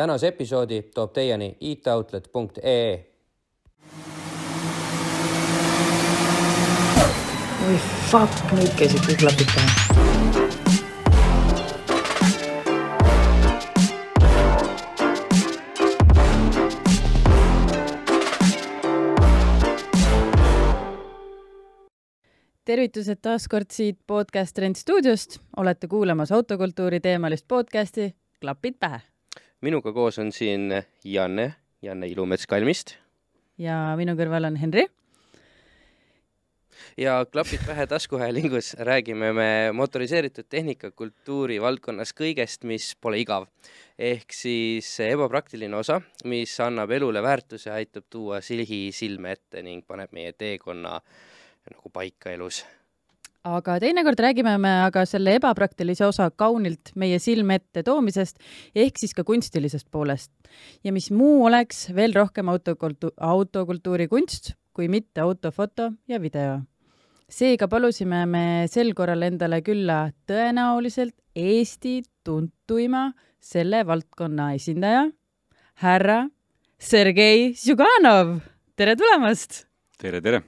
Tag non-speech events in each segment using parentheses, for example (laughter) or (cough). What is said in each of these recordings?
tänase episoodi toob teieni itoutlet.ee. oi fuck, nüüd käisid kõik klapid pähe. tervitused taas kord siit podcast Rent stuudiost, olete kuulamas autokultuuri teemalist podcasti Klapid pähe minuga koos on siin Janne, Janne Ilumets Kalmist ja minu kõrval on Henri. ja Klapid pähe taskuhäälingus räägime me motoriseeritud tehnika kultuuri valdkonnas kõigest, mis pole igav. ehk siis ebapraktiline osa, mis annab elule väärtuse, aitab tuua silhi silme ette ning paneb meie teekonna nagu paika elus aga teinekord räägime me aga selle ebapraktilise osa kaunilt meie silme ette toomisest ehk siis ka kunstilisest poolest. ja mis muu oleks veel rohkem autokultu-, autokultuuri kunst kui mitte autofoto ja video. seega palusime me sel korral endale külla tõenäoliselt Eesti tuntuima selle valdkonna esindaja, härra Sergei Žuganov. tere tulemast! tere, tere!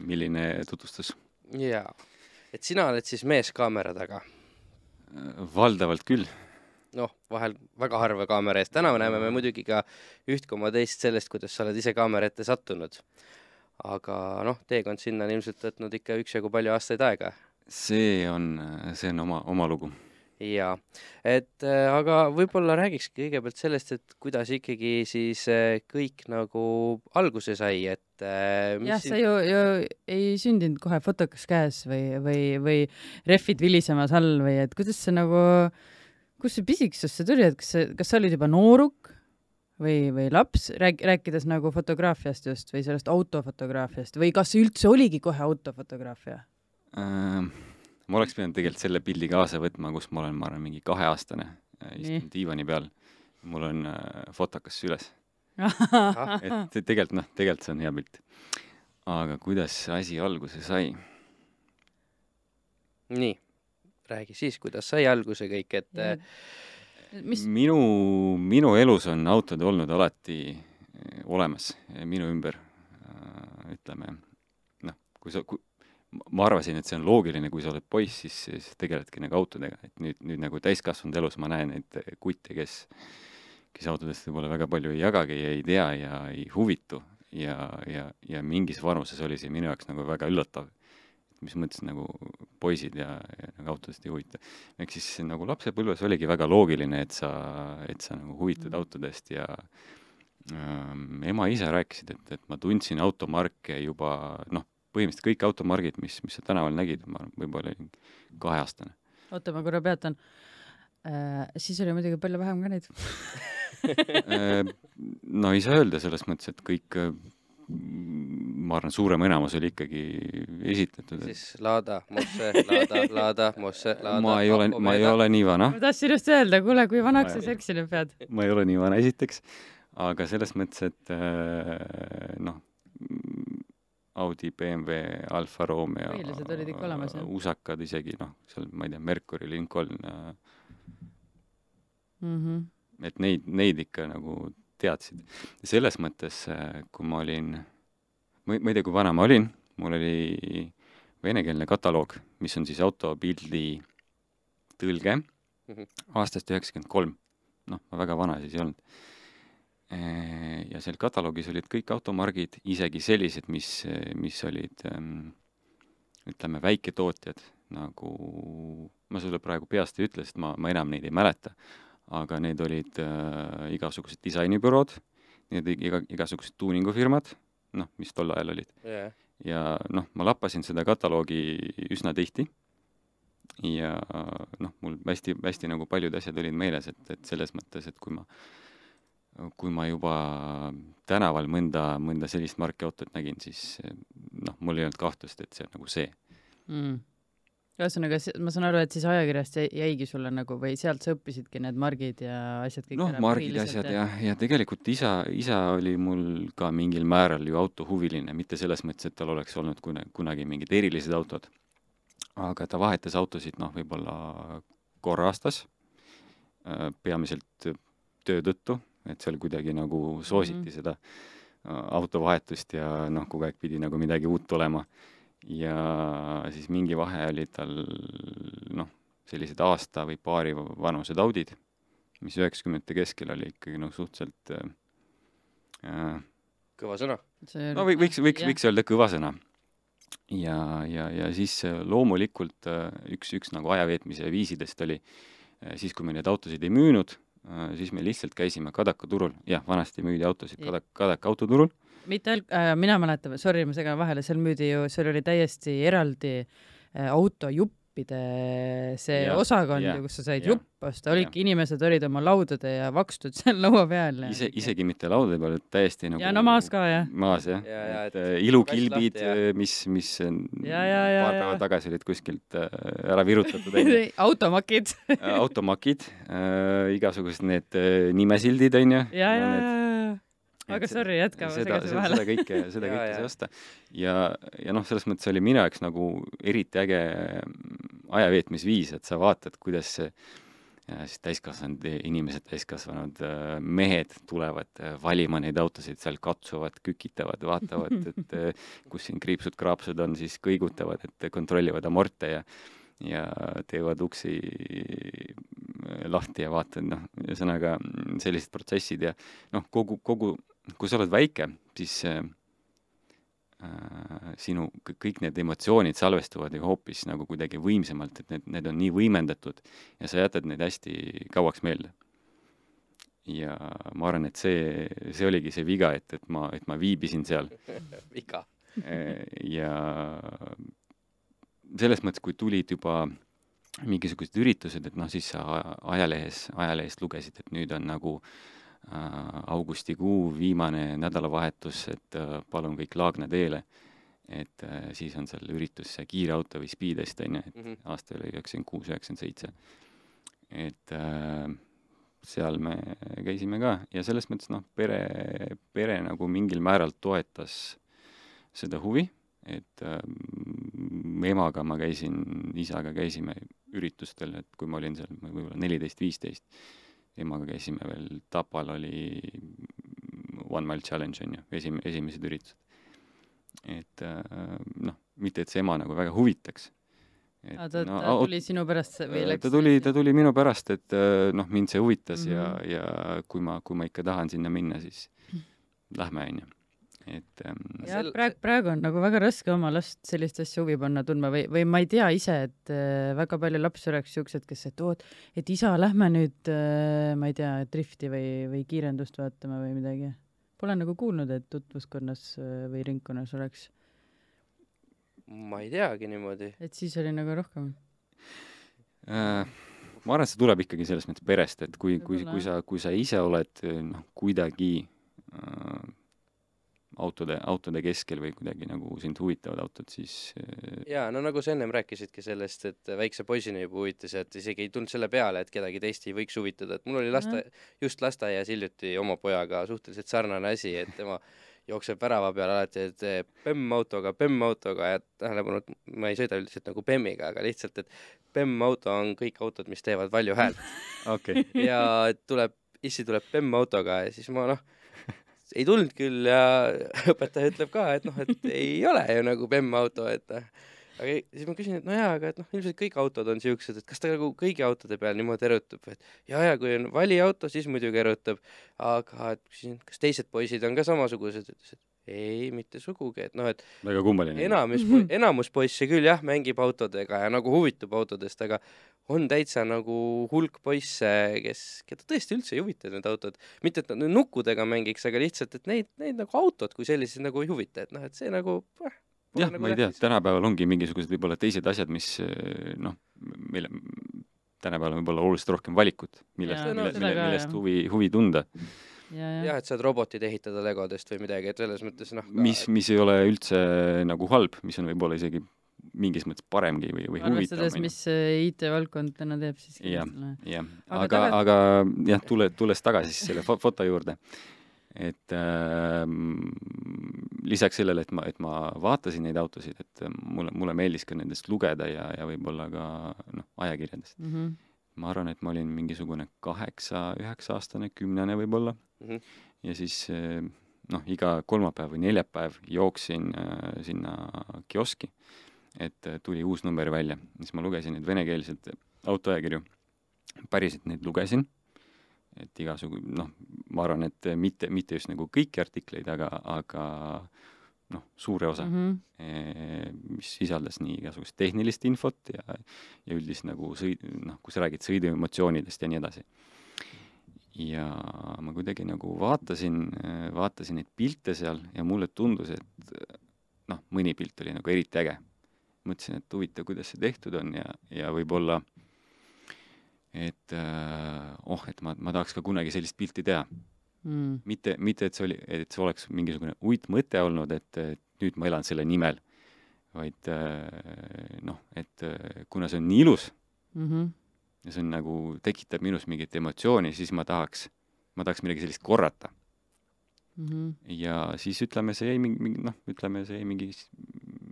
milline tutvustus? jaa et sina oled siis mees kaamera taga? valdavalt küll. noh, vahel väga harva kaamera ees, täna näeme me muidugi ka üht koma teist sellest, kuidas sa oled ise kaamera ette sattunud. aga noh, teekond sinna on ilmselt võtnud ikka üksjagu palju aastaid aega. see on, see on oma, oma lugu jaa, et äh, aga võib-olla räägiks kõigepealt sellest, et kuidas ikkagi siis äh, kõik nagu alguse sai, et äh, jah, sa ju, ju ei sündinud kohe fotokas käes või, või, või rehvid vilisemas all või et kuidas see nagu, kust see pisiksus see tuli, et kas sa, kas sa olid juba nooruk või, või laps, rääk-, rääkides nagu fotograafiast just või sellest autofotograafiast või kas üldse oligi kohe autofotograafia äh,? Ma oleks pidanud tegelikult selle pildi kaasa võtma, kus ma olen, ma arvan, mingi kaheaastane, istun diivani peal, mul on äh, fotokas süles (laughs) et tegelikult noh, tegelikult see on hea pilt. aga kuidas see asi alguse sai? nii, räägi siis, kuidas sai alguse kõik, et ja. mis minu, minu elus on autod olnud alati olemas minu ümber, ütleme, noh, kui sa, kui ma arvasin, et see on loogiline, kui sa oled poiss, siis, siis tegeledki nagu autodega, et nüüd, nüüd nagu täiskasvanud elus ma näen neid kutte, kes, kes autodest võib-olla väga palju ei jagagi ja ei tea ja ei huvitu ja, ja, ja mingis vanuses oli see minu jaoks nagu väga üllatav. mis mõttes nagu poisid ja, ja nagu autodest ei huvita. ehk siis nagu lapsepõlves oligi väga loogiline, et sa, et sa nagu huvitud autodest ja ähm, ema-isa rääkisid, et, et ma tundsin automarke juba noh, põhimõtteliselt kõik automargid, mis, mis sa tänaval nägid, ma võib-olla olin kaheaastane. oota, ma korra peatan äh,. siis oli muidugi palju vähem ka neid no ei saa öelda selles mõttes, et kõik, ma arvan, suurem enamus oli ikkagi esitletud. siis Lada, Mosse, Lada, Lada, Mosse, Lada. ma ei ole, ma ei ole nii vana. ma tahtsin just öelda, kuule, kui vanaks sa seksinud pead. ma ei ole nii vana, esiteks, aga selles mõttes, et äh, noh, Audi, BMW, Alfa Romeo, usakad isegi noh, seal ma ei tea, Mercury, Lincoln äh, mm. -hmm. et neid, neid ikka nagu teadsid. selles mõttes, kui ma olin, ma, ma ei tea, kui vana ma olin, mul oli venekeelne kataloog, mis on siis autopildi tõlge mm -hmm. aastast üheksakümmend kolm. noh, ma väga vana siis ei olnud ja seal kataloogis olid kõik automargid, isegi sellised, mis, mis olid ütleme, väiketootjad, nagu ma sulle praegu peast ei ütle, sest ma, ma enam neid ei mäleta, aga need olid äh, igasugused disainibürood, need iga, igasugused tuuningufirmad, noh, mis tol ajal olid. Yeah.. ja noh, ma lappasin seda kataloogi üsna tihti ja noh, mul hästi, hästi nagu paljud asjad olid meeles, et, et selles mõttes, et kui ma kui ma juba tänaval mõnda, mõnda sellist marki autot nägin, siis noh, mul ei olnud kahtlust, et see on nagu see. Mm.. ühesõnaga, ma saan aru, et siis ajakirjast jäigi sulle nagu või sealt sa õppisidki need margid ja asjad kõik noh, margid, asjad ja, ja tegelikult isa, isa oli mul ka mingil määral ju autohuviline, mitte selles mõttes, et tal oleks olnud kuna, kunagi mingid erilised autod, aga ta vahetas autosid noh, võib-olla korra aastas, peamiselt töö tõttu et seal kuidagi nagu soositi mm -hmm. seda autovahetust ja noh, kogu aeg pidi nagu midagi uut olema. ja siis mingi vahe oli tal noh, sellised aasta või paari vanused Audid, mis üheksakümnendate keskel oli ikkagi noh, suhteliselt äh, kõva sõna. no või, võiks, võiks, võiks öelda kõva sõna ja, ja, ja siis äh, loomulikult äh, üks, üks nagu ajaveetmise viisidest oli äh, siis, kui me neid autosid ei müünud, siis me lihtsalt käisime Kadaka turul, jah, vanasti müüdi autosid Kadaka, Kadaka autoturul. mitte ainult äh,, mina mäletan, sorry, ma segan vahele, seal müüdi ju, seal oli täiesti eraldi äh, autojupp juppide see ja, osakond ju, kus sa said ja, jupp osta, olidki, inimesed olid oma laudade ja vakstud seal laua peal. ise, isegi mitte laudade peal, täiesti nagu ja no maas ka, jah. maas, jah ja,. Ja, et, et ilukilbid, mis, mis ja, ja, ja, paar päeva tagasi olid kuskilt äh, ära virutatud (laughs) automakid automakid äh,, igasugused need äh, nimesildid, onju. ja, ja, ja, ja aga sorry, jätka, ma segasin vahele. seda kõike, (laughs) seda kõike sai osta. ja, ja noh, selles mõttes oli minu jaoks nagu eriti äge ajaveetmisviis, et sa vaatad, kuidas see siis täiskasvanud inimesed, täiskasvanud äh, mehed tulevad äh, valima neid autosid, seal katsuvad, kükitavad, vaatavad, (laughs) et äh, kus siin kriipsud-kraapsud on, siis kõigutavad, et kontrollivad amorte ja ja teevad uksi lahti ja vaatad, noh, ühesõnaga sellised protsessid ja noh, kogu, kogu, kui sa oled väike, siis äh, äh, sinu kõik need emotsioonid salvestuvad ju hoopis nagu kuidagi võimsamalt, et need, need on nii võimendatud ja sa jätad neid hästi kauaks meelde. ja ma arvan, et see, see oligi see viga, et, et ma, et ma viibisin seal (laughs) viga äh, ja selles mõttes, kui tulid juba mingisugused üritused, et noh, siis sa ajalehes, ajalehest lugesid, et nüüd on nagu äh, Äh, augustikuu viimane nädalavahetus, et äh, palun kõik Laagna teele. et äh, siis on seal üritus see kiire auto või Speedest on ju, et mm -hmm. aasta oli üheksakümmend kuus, üheksakümmend seitse. et seal me käisime ka ja selles mõttes noh, pere, pere nagu mingil määral toetas seda huvi, et äh, emaga ma käisin, isaga käisime üritustel, et kui ma olin seal võib-olla neliteist, viisteist emaga käisime veel, Tapal oli One Mile Challenge on ju, esim-, esimesed üritused. et äh, noh, mitte et see ema nagu väga huvitaks. aga ta, no, ta tuli sinu pärast või läks? ta tuli, ta tuli minu pärast, et äh, noh, mind see huvitas mm -hmm. ja, ja kui ma, kui ma ikka tahan sinna minna, siis (clears throat) lähme, on ju et ähm, jah sel..., praegu, praegu on nagu väga raske oma last sellist asja huvi panna tundma või, või ma ei tea ise, et äh, väga palju lapsi oleks siuksed, kes, et oot, et isa, lähme nüüd äh,, ma ei tea, drifti või, või kiirendust vaatama või midagi. Pole nagu kuulnud, et tutvuskonnas äh, või ringkonnas oleks. ma ei teagi niimoodi. et siis oli nagu rohkem äh,? ma arvan, et see tuleb ikkagi selles mõttes perest, et kui, kui, kui sa, kui sa ise oled noh, kuidagi äh, autode, autode keskel või kuidagi nagu sind huvitavad autod, siis äh, jaa, no nagu sa ennem rääkisidki sellest, et väikse poisina juba huvitas ja et isegi ei tulnud selle peale, et kedagi teist ei võiks huvitada, et mul oli laste mm, -hmm. just lasteaias hiljuti oma pojaga suhteliselt sarnane asi, et tema (laughs) jookseb värava peal alati, et PEM autoga, PEM autoga ja tähelepanu, et ma ei sõida üldiselt nagu PEM-iga, aga lihtsalt, et PEM auto on kõik autod, mis teevad valju häält (laughs) okay. ja tuleb, issi tuleb PEM autoga ja siis ma noh, ei tulnud küll ja (laughs) õpetaja ütleb ka, et noh, et ei ole ju nagu BEM auto, et aga siis ma küsin, et no jaa, aga et noh, ilmselt kõik autod on siuksed, et kas ta nagu kõigi autode peal niimoodi erutab, et ja, ja kui on valiauto, siis muidugi erutab, aga küsin, kas teised poisid on ka samasugused, ütles, et ei, mitte sugugi, et noh, et väga kummaline. enamus, enamus poisse küll jah, mängib autodega ja nagu huvitub autodest, aga on täitsa nagu hulk poisse, kes, keda tõesti üldse ei huvita need autod. mitte, et nad nukkudega mängiks, aga lihtsalt, et neid, neid nagu autod kui sellised nagu ei huvita, et noh, et see nagu eh, jah nagu, ma ei tea, tänapäeval ongi mingisugused võib-olla teised asjad, mis noh, meile tänapäeval on võib-olla oluliselt rohkem valikut, millest, mille, mille, millest huvi, huvi tunda jah ja, et saad robotid ehitada legodest või midagi, et selles mõttes noh mis, mis ei ole üldse nagu halb, mis on võib-olla isegi mingis mõttes paremgi või, või huvitavam. arvestades, mis IT-valdkond täna teeb, siis jah, jah, aga, aga, aga jah, tule, tulles tagasi siis selle foto juurde, et äh, lisaks sellele, et ma, et ma vaatasin neid autosid, et mulle, mulle meeldis ka nendest lugeda ja, ja võib-olla ka noh, ajakirjadest mm. -hmm ma arvan, et ma olin mingisugune kaheksa, üheksa-aastane, kümnene võib-olla mm. Mhm. ja siis eh, noh, iga kolmapäev või neljapäev jooksin äh, sinna kioski, et äh, tuli uus number välja, siis ma lugesin neid venekeelseid autoajakirju. päriselt neid lugesin, et igasugu, noh, ma arvan, et mitte, mitte just nagu kõiki artikleid, aga, aga noh, suure osa mm, -hmm. eh, mis sisaldas nii igasugust tehnilist infot ja, ja üldist nagu sõid-, noh, kui sa räägid sõiduemotsioonidest ja nii edasi. Ja ma kuidagi nagu vaatasin, vaatasin neid pilte seal ja mulle tundus, et noh, mõni pilt oli nagu eriti äge. mõtlesin, et huvitav, kuidas see tehtud on ja, ja võib-olla et äh, oh, et ma, ma tahaks ka kunagi sellist pilti teha mm. mitte, mitte et see oli, et see oleks mingisugune uitmõte olnud, et, nüüd ma elan selle nimel, vaid äh, noh, et äh, kuna see on nii ilus mm. -hmm. Ja see on nagu, tekitab minus mingit emotsiooni, siis ma tahaks, ma tahaks midagi sellist korrata. Mm -hmm. ja siis ütleme, see jäi mingi, mingi noh, ütleme, see jäi mingi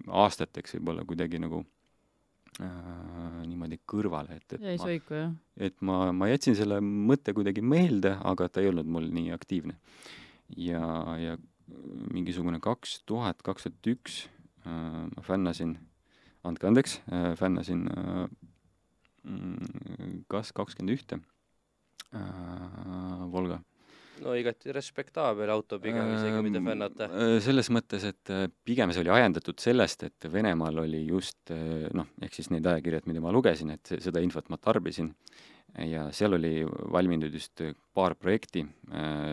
aastateks võib-olla kuidagi nagu äh, niimoodi kõrvale, et, et jäi ma, soiku, jah? et ma, ma jätsin selle mõtte kuidagi meelde, aga ta ei olnud mul nii aktiivne. ja, ja mingisugune kaks tuhat, kaks tuhat üks äh, ma fännasin, andke andeks äh,, fännasin äh, kas kakskümmend ühte? Äh, Volga. No igati respektaabel auto pigem isegi, mida Ähm, fännata. äh, selles mõttes, et äh, pigem see oli ajendatud sellest, et Venemaal oli just noh, ehk siis need ajakirjad, mida ma lugesin, et seda infot ma tarbisin. Ja seal oli valminud just paar projekti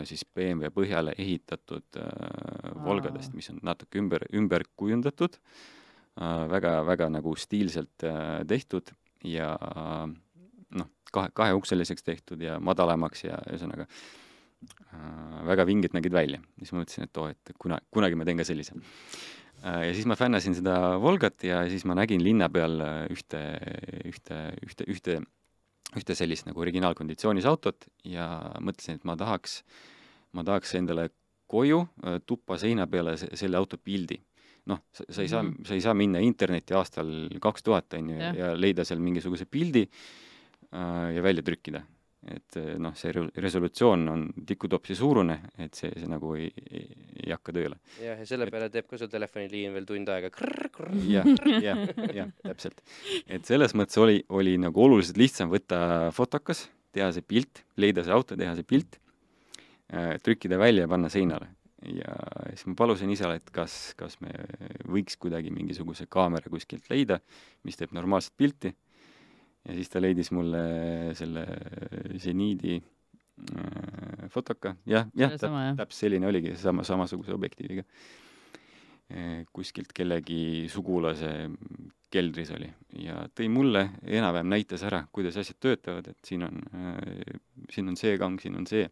siis BMW põhjale ehitatud äh, Volgadest, mis on natuke ümber, ümber kujundatud väga, väga nagu stiilselt tehtud ja äh, noh, kahe, kaheukseliseks tehtud ja madalamaks ja ühesõnaga äh, väga vinged nägid välja. siis ma mõtlesin, et oo, et kuna, kunagi ma teen ka sellise äh,. ja siis ma fännasin seda Volgat ja siis ma nägin linna peal äh, ühte, ühte, ühte, ühte, ühte sellist nagu originaalkonditsioonis autot ja mõtlesin, et ma tahaks, ma tahaks endale koju äh, tuppa seina peale se- selle auto pildi. Noh, sa, sa ei saa Mhm., sa ei saa minna internetti aastal kaks tuhat, on ju, ja leida seal mingisuguse pildi äh, ja välja trükkida et eh, noh, see re- resolutsioon on tikutopsi suurune, et see, see nagu ei, ei, ei hakka tööle. jah, ja selle et- peale teeb ka su telefoniliin veel tund aega jah, jah, jah, täpselt. et selles mõttes oli, oli nagu oluliselt lihtsam võtta fotokas, teha see pilt, leida see auto, teha see pilt, trükkida välja ja panna seinale. Ja siis ma palusin isale, et kas, kas me võiks kuidagi mingisuguse kaamera kuskilt leida, mis teeb normaalset pilti ja siis ta leidis mulle selle seniidi äh, fotoka, jah, jah, jah. täpselt selline oligi, sama, samasuguse objektiiviga. kuskilt kellegi sugulase keldris oli ja tõi mulle, enam-vähem näitas ära, kuidas asjad töötavad, et siin on, siin on see kang, siin on see,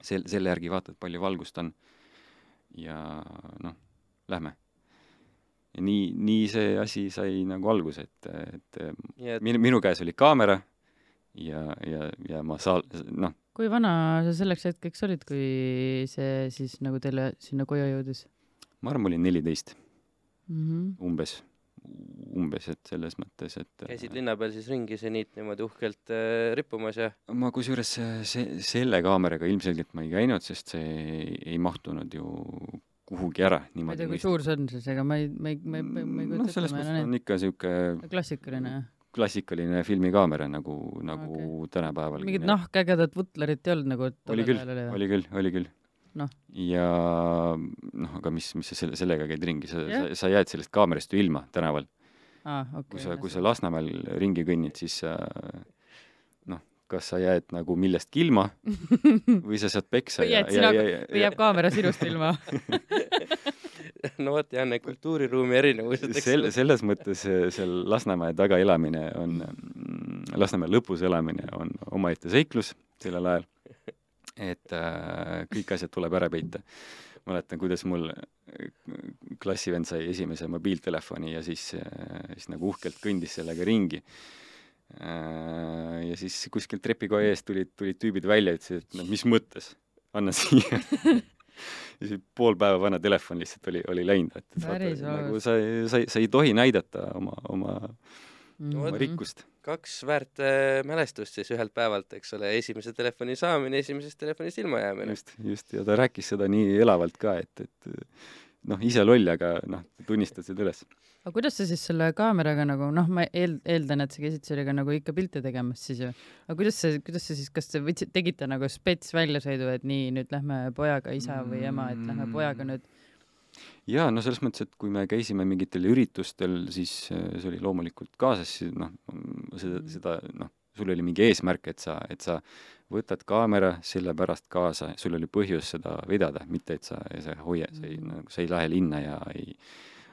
sel-, selle järgi vaatad, palju valgust on. Ja noh, lähme ja nii, nii see asi sai nagu alguse, et, et et minu, minu käes oli kaamera ja, ja, ja ma saa-, noh, kui vana sa selleks hetkeks olid, kui see siis nagu teile sinna koju jõudis ma arvan, ma olin neliteist mm? -hmm. umbes, umbes, et selles mõttes, et käisid linna peal siis ringi seniit niimoodi uhkelt äh, rippumas ja ma kusjuures see, selle kaameraga ilmselgelt ma ei käinud, sest see ei, ei mahtunud ju kuhugi ära ma ei niimoodi tea, kui suur see on siis, ega ma ei, ma ei, ma ei, ma ei, ma ei noh, kujuta selles ette, mõttes ma on olen ikka niisugune klassikaline jah? klassikaline filmikaamera nagu, nagu okay. tänapäeval. mingit nahkägedat vutlerit ei olnud nagu oli küll, oli küll, oli küll. Noh. ja noh, aga mis, mis sa selle, sellega käid ringi, sa, sa, sa jääd sellest kaamerast ju ilma tänaval. aa, kui okei sa, kui sa Lasnamäel ringi kõnnid, siis noh, kas sa jääd nagu millestki ilma (laughs) või sa saad peksa Või jääd sina- või jääb kaamera sinust ilma (laughs) no vot jah, need kultuuriruumi erinevused, eks sel-, ole. selles mõttes eh, seal Lasnamäe taga elamine on, Lasnamäe lõpus elamine on omaette seiklus sellel ajal. Et äh, kõik asjad tuleb ära peita. mäletan, kuidas mul äh, klassivend sai esimese mobiiltelefoni ja siis, siis nagu uhkelt kõndis sellega ringi. ja siis kuskilt trepikoja eest tulid, tulid tüübid välja, ütlesid, et no mis mõttes, anna siia ja siis pool päeva vana telefon lihtsalt oli, oli läinud, et, et vaata, nagu sa, sa, sa ei tohi näidata oma, oma oma Mhm. rikkust. kaks väärt äh, mälestust siis ühelt päevalt, eks ole, esimese telefoni saamine, esimesest telefonist ilmajäämine. just, just, ja ta rääkis seda nii elavalt ka, et, et noh, ise loll, aga noh, tunnistas seda üles. aga kuidas sa siis selle kaameraga nagu noh, ma eel-, eeldan, et sa käisid sellega nagu ikka pilte tegemas siis ju. aga kuidas see, kuidas sa siis, kas te võtsite, tegite nagu spets väljasõidu, et nii, nüüd lähme pojaga isa või ema, et lähme pojaga nüüd jaa, no selles mõttes, et kui me käisime mingitel üritustel, siis äh, see oli loomulikult kaasas, siis noh, seda, seda noh, sul oli mingi eesmärk, et sa, et sa võtad kaamera sellepärast kaasa, sul oli põhjus seda vedada, mitte et sa, sa ei hoia, sa ei Mhm. nagu, sa ei lähe linna ja ei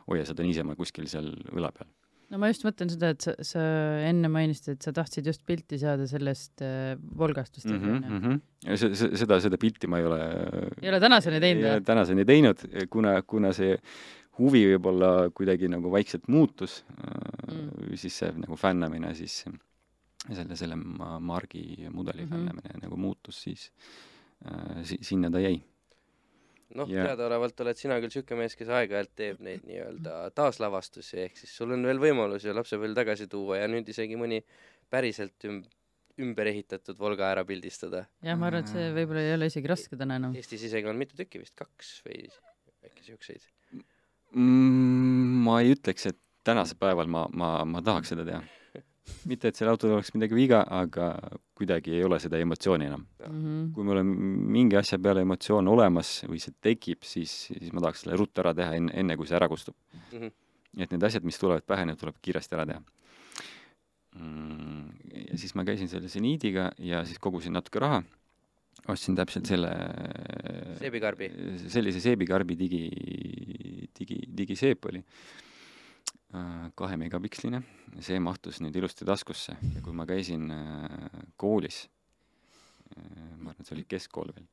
hoia seda niisama kuskil seal õla peal. No ma just mõtlen seda, et sa, sa enne mainisid, et sa tahtsid just pilti saada sellest äh, Volgast vist mm. -hmm, mm -hmm. see, see, seda, seda pilti ma ei ole ei ole tänaseni teinud või? tänaseni teinud, kuna, kuna see huvi võib-olla kuidagi nagu vaikselt muutus Mm. mm., siis see nagu fännamine siis selle, selle ma- Margi mudeli mm. -hmm. fännamine nagu muutus, siis äh, si-, sinna ta jäi. Noh Ja- teadaolevalt oled sina küll siuke mees, kes aeg-ajalt teeb neid nii-öelda taaslavastusi, ehk siis sul on veel võimalus ju lapsepõlv tagasi tuua ja nüüd isegi mõni päriselt üm-, ümber ehitatud Volga ära pildistada. jah, ma arvan, et see võib-olla ei ole isegi raske täna enam. Eestis isegi on mitu tükki vist, kaks või äkki siukseid. mm,. ma ei ütleks, et tänasel päeval ma, ma, ma tahaks seda teha. mitte, et sellel autol oleks midagi viga, aga kuidagi ei ole seda emotsiooni enam. Mhm. kui mul on mingi asja peale emotsioon olemas või see tekib, siis, siis ma tahaks selle ruttu ära teha enne, enne kui see ära kustub mm. Mhm. et need asjad, mis tulevad pähe, need tuleb kiiresti ära teha mm,. ja siis ma käisin selle seniidiga ja siis kogusin natuke raha, ostsin täpselt selle Seebikarbi. sellise seebikarbi digi, digi, digiseep oli kahe megapiksline, see mahtus nüüd ilusti taskusse ja kui ma käisin äh, koolis, ma arvan, et see oli keskkool veel,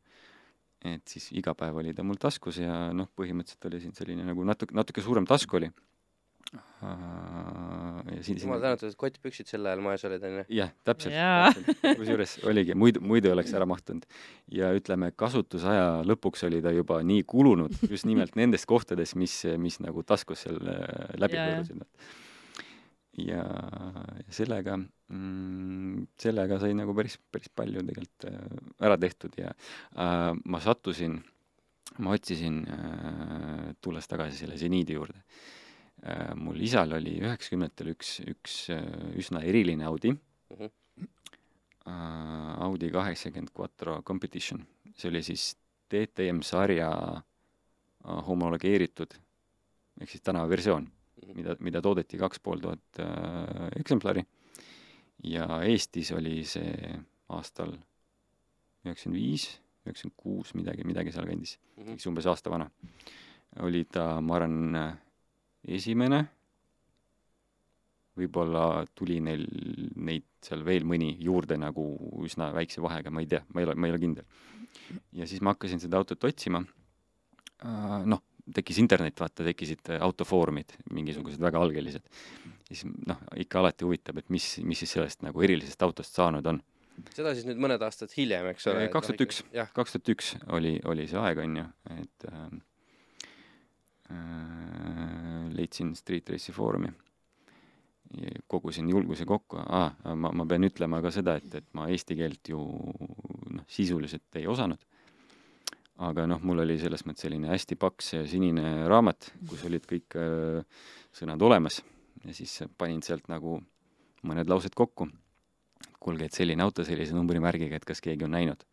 et siis iga päev oli ta mul taskus ja noh, põhimõtteliselt oli siin selline nagu natuke, natuke suurem task oli. Ja siin, jumal tänatud, et kottpüksid sel ajal moes olid onju. jah, täpselt, täpselt., kusjuures oligi, muidu, muidu oleks ära mahtunud. ja ütleme, kasutusaja lõpuks oli ta juba nii kulunud just nimelt nendes kohtades, mis, mis nagu taskus seal äh, läbi pöörasid. ja ja sellega mm,, sellega sai nagu päris, päris palju tegelikult äh, ära tehtud ja äh, ma sattusin, ma otsisin äh,, tulles tagasi selle seniidi juurde äh,, mul isal oli üheksakümnendatel üks, üks äh, üsna eriline Audi Mhm. äh, Audi kaheksakümmend Quattro Competition, see oli siis DTM sarja äh, homologeeritud ehk siis tänavaversioon, Mhm. mida, mida toodeti kaks pool tuhat äh, eksemplari ja Eestis oli see aastal üheksakümmend viis, üheksakümmend kuus, midagi, midagi sealkandis, Mhm. eks umbes aasta vana. oli ta, ma arvan, esimene, võib-olla tuli neil neid seal veel mõni juurde nagu üsna väikse vahega, ma ei tea, ma ei ole, ma ei ole kindel. ja siis ma hakkasin seda autot otsima, noh, tekkis internet, vaata, tekkisid autofoorumid, mingisugused väga algelised. siis noh, ikka alati huvitab, et mis, mis siis sellest nagu erilisest autost saanud on. seda siis nüüd mõned aastad hiljem, eks ole. kaks tuhat üks, jah, kaks tuhat üks oli, oli see aeg, on ju, et äh, äh, leidsin Street Race'i foorumi, kogusin julguse kokku. Ah,, ma, ma pean ütlema ka seda, et, et ma eesti keelt ju noh, sisuliselt ei osanud. aga noh, mul oli selles mõttes selline hästi paks sinine raamat, kus olid kõik äh, sõnad olemas. Ja siis panin sealt nagu mõned laused kokku. Kuulge, et selline auto sellise numbrimärgiga, et kas keegi on näinud?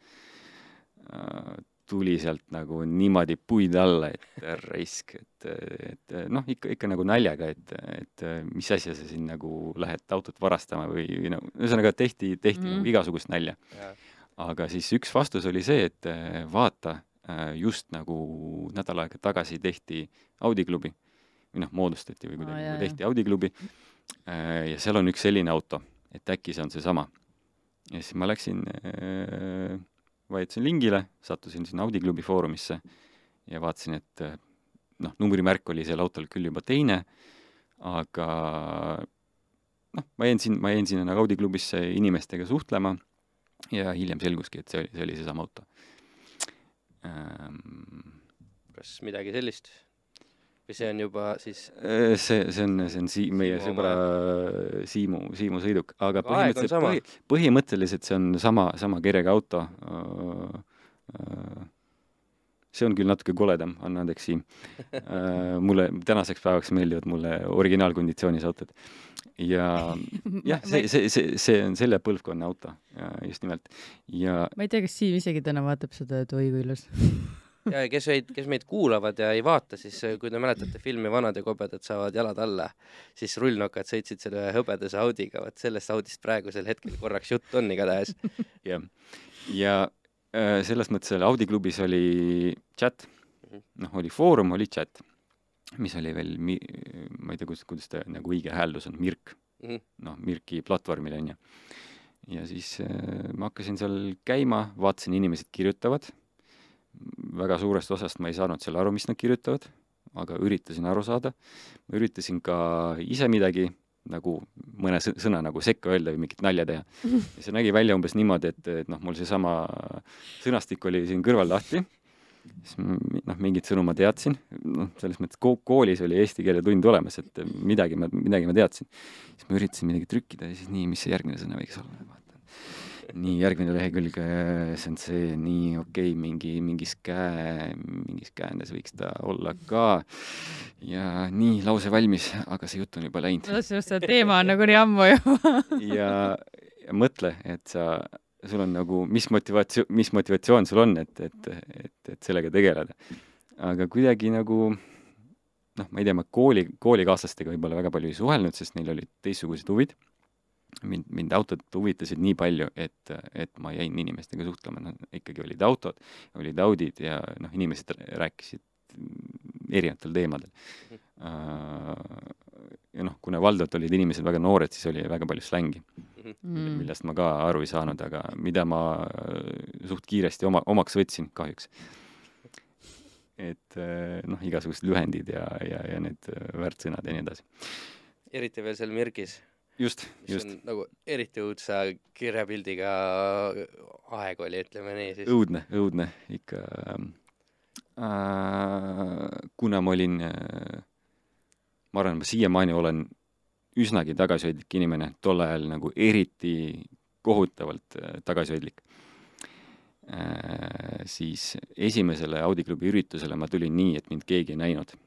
Äh, tuli sealt nagu niimoodi puid alla, et raisk, et, et noh, ikka, ikka nagu naljaga, et, et mis asja sa siin nagu lähed autot varastama või, või no ühesõnaga tehti, tehti mm Mhm. -hmm. nagu igasugust nalja. aga siis üks vastus oli see, et äh, vaata, just nagu nädal aega tagasi tehti Audi klubi või noh, moodustati või kuidagi nagu tehti Audi klubi ja seal on üks selline auto, et äkki see on seesama. ja siis ma läksin äh, vajutasin lingile, sattusin sinna Audi klubi foorumisse ja vaatasin, et eh, noh, numbrimärk oli seal autol küll juba teine, aga noh, ma jäin siin, ma jäin sinna nagu Audi klubisse inimestega suhtlema ja hiljem selguski, et see oli, see oli seesama auto ähm,. kas midagi sellist? Või see on juba siis Äh, see, see on, see on sii-, meie Siimu sõbra Siimu, Siimu sõiduk, aga põhimõtteliselt, põhi, põhimõtteliselt see on sama, sama kirjaga auto. see on küll natuke koledam, anna andeks, Siim. mulle tänaseks päevaks meeldivad mulle originaalkonditsioonis autod. ja (laughs) jah, see, see, see, see on selle põlvkonna auto, just nimelt. ja ma ei tea, kas Siim isegi täna vaatab seda, et oi kui ilus. (laughs) (laughs) ja kes meid, kes meid kuulavad ja ei vaata, siis äh, kui te mäletate filmi Vanad ja kobedad saavad jalad alla, siis rullnokad sõitsid selle hõbedase Audiga, vot sellest Audist praegusel hetkel korraks jutt on igatahes. (laughs) jah, ja äh, selles mõttes seal Audi klubis oli chat, Mhm. noh, oli foorum, oli chat, mis oli veel ma ei tea, kuidas, kuidas ta nagu õige hääldus on, Mirk, Mhm. noh, Mirki platvormil on ju. ja siis äh, ma hakkasin seal käima, vaatasin, inimesed kirjutavad, väga suurest osast ma ei saanud seal aru, mis nad kirjutavad, aga üritasin aru saada, ma üritasin ka ise midagi nagu mõne sõ- sõna nagu sekka öelda või mingit nalja teha. (laughs) ja see nägi välja umbes niimoodi, et, et noh, mul seesama sõnastik oli siin kõrval lahti, siis noh, mingit sõnu ma teadsin, noh, selles mõttes ko- koolis oli eesti keele tund olemas, et midagi ma, midagi ma teadsin. siis ma üritasin midagi trükkida ja siis nii, mis see järgmine sõna võiks olla. nii, järgmine lehekülg, see on see, nii okei okay,, mingi, mingis käe, mingis käändes võiks ta olla ka. ja nii, lause valmis, aga see jutt on juba läinud ma tahtsin just öelda, teema on nagunii ammu juba. (laughs) ja, ja mõtle, et sa, sul on nagu, mis motivatsioon, mis motivatsioon sul on, et, et, et, et sellega tegeleda. aga kuidagi nagu noh, ma ei tea, ma kooli, koolikaaslastega võib-olla väga palju ei suhelnud, sest neil olid teistsugused huvid. mind, mind autod huvitasid nii palju, et, et ma jäin inimestega suhtlema, noh ikkagi olid autod, olid Audid ja noh, inimesed rääkisid erinevatel teemadel. ja noh, kuna valdavalt olid inimesed väga noored, siis oli väga palju slängi, Mm. millest ma ka aru ei saanud, aga mida ma äh, suht kiiresti oma, omaks võtsin kahjuks. et äh, noh, igasugused lühendid ja, ja, ja need väärtsõnad ja nii edasi. eriti veel seal Mirgis, just, just, nagu eriti õudsa kirjapildiga aeg oli, ütleme nii siis. õudne, õudne ikka äh,. kuna ma olin äh,, ma arvan, ma siiamaani olen üsnagi tagasihoidlik inimene, tol ajal nagu eriti kohutavalt äh, tagasihoidlik äh,. siis esimesele Audi klubi üritusele ma tulin nii, et mind keegi ei näinud.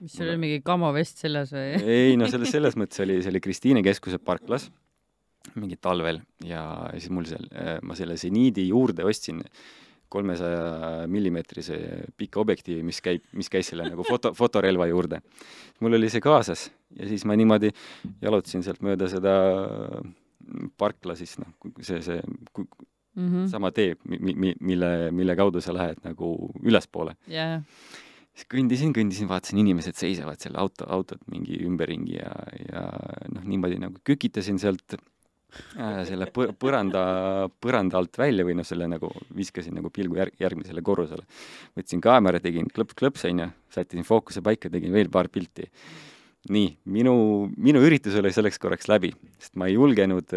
Mis sul oli mingi kamovest seljas või? (laughs) ei no selles, selles mõttes oli, see oli Kristiine keskuse parklas, mingi talvel ja siis mul seal, ma selle seniidi juurde ostsin kolmesaja millimeetrise pika objektiivi, mis käib, mis käis selle nagu foto, (laughs) fotorelva juurde. mul oli see kaasas ja siis ma niimoodi jalutasin sealt mööda seda parkla siis noh, see, see ku- Mhm. sama tee, mi-, mi-, mille, mille kaudu sa lähed nagu ülespoole. jaa, siis kõndisin, kõndisin, vaatasin, inimesed seisavad seal auto, autod mingi ümberringi ja, ja noh, niimoodi nagu kükitasin sealt äh, selle põ-, põranda, põranda alt välja või noh, selle nagu viskasin nagu pilgu järg-, järgmisele korrusele. võtsin kaamera, tegin klõps-klõps, onju, sättisin fookuse paika, tegin veel paar pilti. nii, minu, minu üritus oli selleks korraks läbi, sest ma ei julgenud,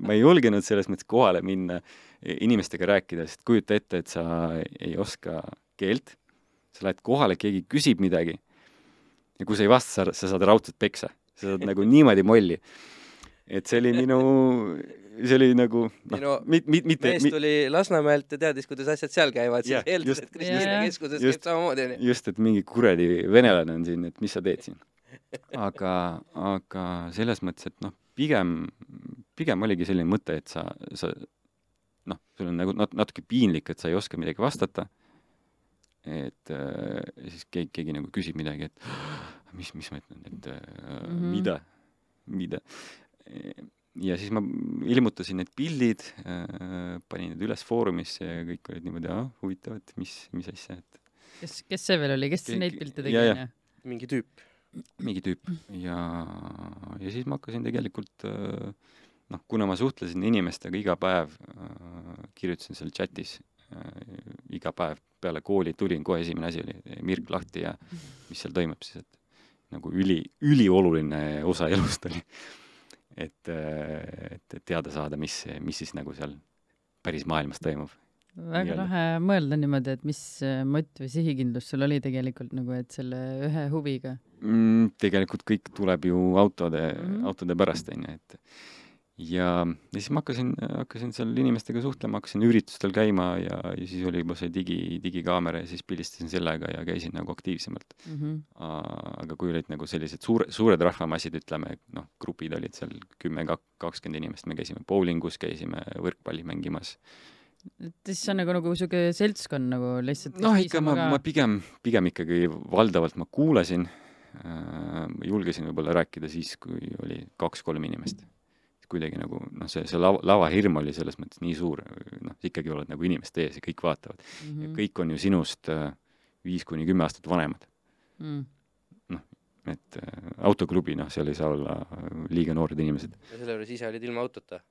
ma ei julgenud selles mõttes kohale minna inimestega rääkida, sest kujuta ette, et sa ei oska keelt sa lähed kohale, keegi küsib midagi ja kui sa ei vasta, sa, sa saad raudselt peksa, sa saad nagu niimoodi molli. et see oli minu, see oli nagu noh, mit-, mit-, mitte, mees tuli Lasnamäelt ja teadis, kuidas asjad seal käivad, siis Jah, eeldas, et Kristiine Jaa. keskuses käib samamoodi, onju. just, et mingi kuradi venelane on siin, et mis sa teed siin. aga, aga selles mõttes, et noh, pigem, pigem oligi selline mõte, et sa, sa noh, sul on nagu nat-, natuke piinlik, et sa ei oska midagi vastata. Et äh, siis keegi, keegi nagu küsib midagi, et mis, mis ma ütlen, et äh, mm. -hmm. mida, mida. ja siis ma ilmutasin need pildid äh,, panin need üles Foorumisse ja kõik olid niimoodi, ah huvitav, et mis, mis asja, et kes, kes see veel oli, kes Keegi- neid pilte tegi, onju? mingi tüüp. mingi tüüp ja, ja siis ma hakkasin tegelikult äh, noh, kuna ma suhtlesin inimestega iga päev äh,, kirjutasin seal chatis äh, iga päev peale kooli tulin, kohe esimene asi oli Mirk lahti ja mis seal toimub siis, et nagu üli, ülioluline osa (laughs) elust oli. et, et, et teada saada, mis, mis siis nagu seal päris maailmas toimub. väga lahe mõelda niimoodi, et mis äh, mott või sihikindlus sul oli tegelikult nagu, et selle ühe huviga mm,. tegelikult kõik tuleb ju autode mm. -hmm. autode pärast, on ju, et ja, ja siis ma hakkasin, hakkasin seal inimestega suhtlema, hakkasin üritustel käima ja, ja siis oli juba see digi, digikaamera ja siis pildistasin sellega ja käisin nagu aktiivsemalt. mm. -hmm. aga kui olid nagu sellised suure, suured rahvamassid, ütleme, noh, grupid olid seal kümme, kakskümmend inimest, me käisime bowlingus, käisime võrkpalli mängimas. et siis on nagu, nagu sihuke seltskond nagu lihtsalt noh, ikka ma, ma pigem, pigem ikkagi valdavalt ma kuulasin äh,, julgesin võib-olla rääkida siis, kui oli kaks-kolm inimest. Kuidagi nagu noh, see, see lava, lavahirm oli selles mõttes nii suur, noh, ikkagi oled nagu inimeste ees ja kõik vaatavad mm. mm. ja kõik on ju sinust äh, viis kuni kümme aastat vanemad. mm. et äh, autoklubi, noh, seal ei saa olla äh, liiga noored inimesed. ja selle juures ise olid ilma autota?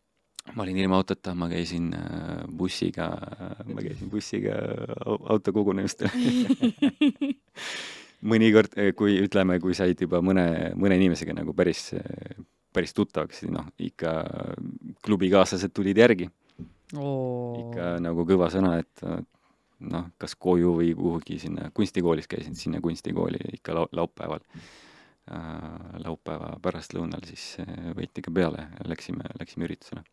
ma olin ilma autota, ma käisin äh, bussiga, ma käisin bussiga au- autokogunemistel (laughs) mõnikord, kui ütleme, kui said juba mõne, mõne inimesega nagu päris, päris tuttavaks, noh, ikka klubikaaslased tulid järgi. Oo. ikka nagu kõva sõna, et noh, kas koju või kuhugi sinna, kunstikoolis käisin, sinna kunstikooli ikka lau-, laupäeval äh,, laupäeva pärastlõunal siis äh, võeti ikka peale ja läksime, läksime üritusele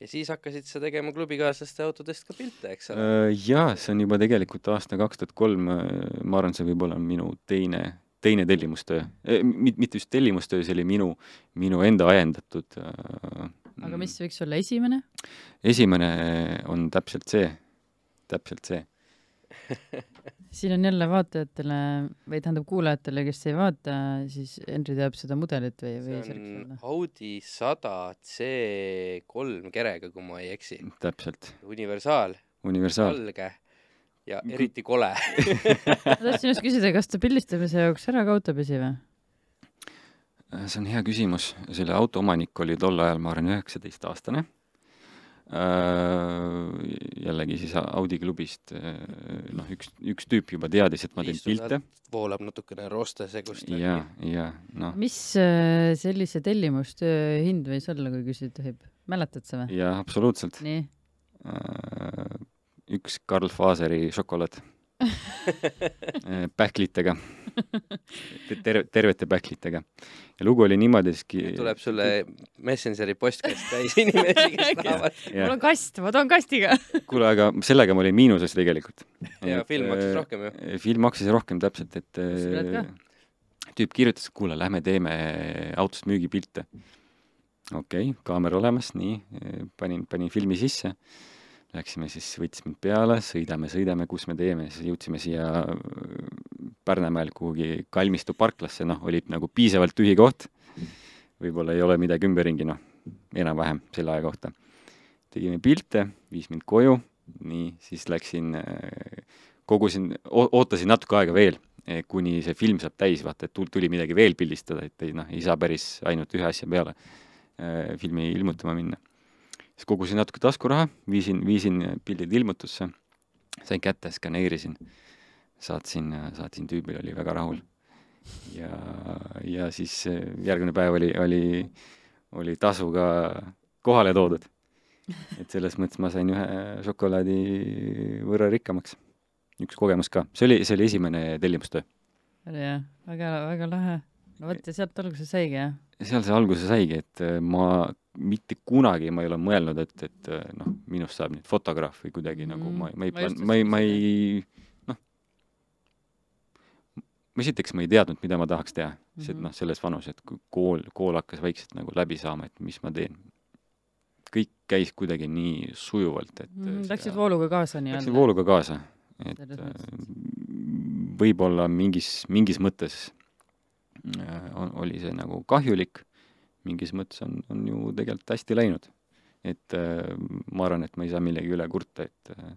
ja siis hakkasid sa tegema klubikaaslaste autodest ka pilte, eks ole? Äh, jaa, see on juba tegelikult aasta kaks tuhat kolm, ma arvan, see võib olla minu teine, teine tellimustöö mitte just tellimustöö, see oli minu, minu enda ajendatud äh, aga mis võiks olla esimene? esimene on täpselt see, täpselt see. (laughs) siin on jälle vaatajatele või tähendab kuulajatele, kes ei vaata, siis Henri teab seda mudelit või, või see on? Audi sada C3 kerega, kui ma ei eksi. täpselt, universaal, universaal. valge ja eriti kole ma tahtsin just küsida, kas ta pildistamise jaoks ära ka auto pesi või? see on hea küsimus, selle auto omanik oli tol ajal, ma arvan, üheksateistaastane. jällegi siis Audi klubist, noh, üks, üks tüüp juba teadis, et ma teen pilte. voolab natukene roostesegust. ja, ja noh. mis äh, sellise tellimustöö hind võis olla, kui küsida tohib? mäletad sa või? jaa, absoluutselt. nii üks Karl Faseri šokolaad (laughs) pähklitega terve, tervete pähklitega. ja lugu oli niimoodi, siis tuleb sulle Messengeri postkast täis inimesi, kes (laughs) tahavad. mul on kast, ma toon kastiga (laughs) kuule, aga sellega ma olin miinuses tegelikult. ja film maksis rohkem ju. film maksis rohkem täpselt, et tüüp kirjutas, kuule, lähme teeme autost müügipilte. okei okay,, kaamera olemas, nii, panin, panin filmi sisse Läksime siis, võttis mind peale, sõidame, sõidame, kus me teeme, siis jõudsime siia Pärnamäel kuhugi Kalmistu parklasse, noh, oli nagu piisavalt tühi koht. võib-olla ei ole midagi ümberringi, noh, enam-vähem selle aja kohta. tegime pilte, viis mind koju, nii, siis läksin, kogusin, ootasin natuke aega veel, kuni see film saab täis, vaata, et tuli midagi veel pildistada, et ei noh, ei saa päris ainult ühe asja peale filmi ilmutama minna siis kogusin natuke taskuraha, viisin, viisin pildid ilmutusse, sain kätte, skaneerisin, saatsin, saatsin tüübile, oli väga rahul. ja, ja siis järgmine päev oli, oli, oli tasu ka kohale toodud. et selles mõttes ma sain ühe šokolaadi võrra rikkamaks. üks kogemus ka, see oli, see oli esimene tellimustöö. oli jah, väga, väga lahe. no vot, ja sealt alguse saigi, jah? seal see alguse saigi, et ma mitte kunagi ma ei ole mõelnud, et, et noh, minust saab nüüd fotograaf või kuidagi mm, nagu ma, ma ei ma ei, ma ei noh, esiteks ma ei teadnud, mida ma tahaks teha mm, -hmm. sest noh, selles vanus, et kui kool, kool hakkas vaikselt nagu läbi saama, et mis ma teen. kõik käis kuidagi nii sujuvalt, et mm, -hmm. Läksid vooluga kaasa nii-öelda? Läksin vooluga kaasa, et võib-olla mingis, mingis mõttes on, oli see nagu kahjulik mingis mõttes on, on ju tegelikult hästi läinud. et äh, ma arvan, et ma ei saa millegi üle kurta, et äh,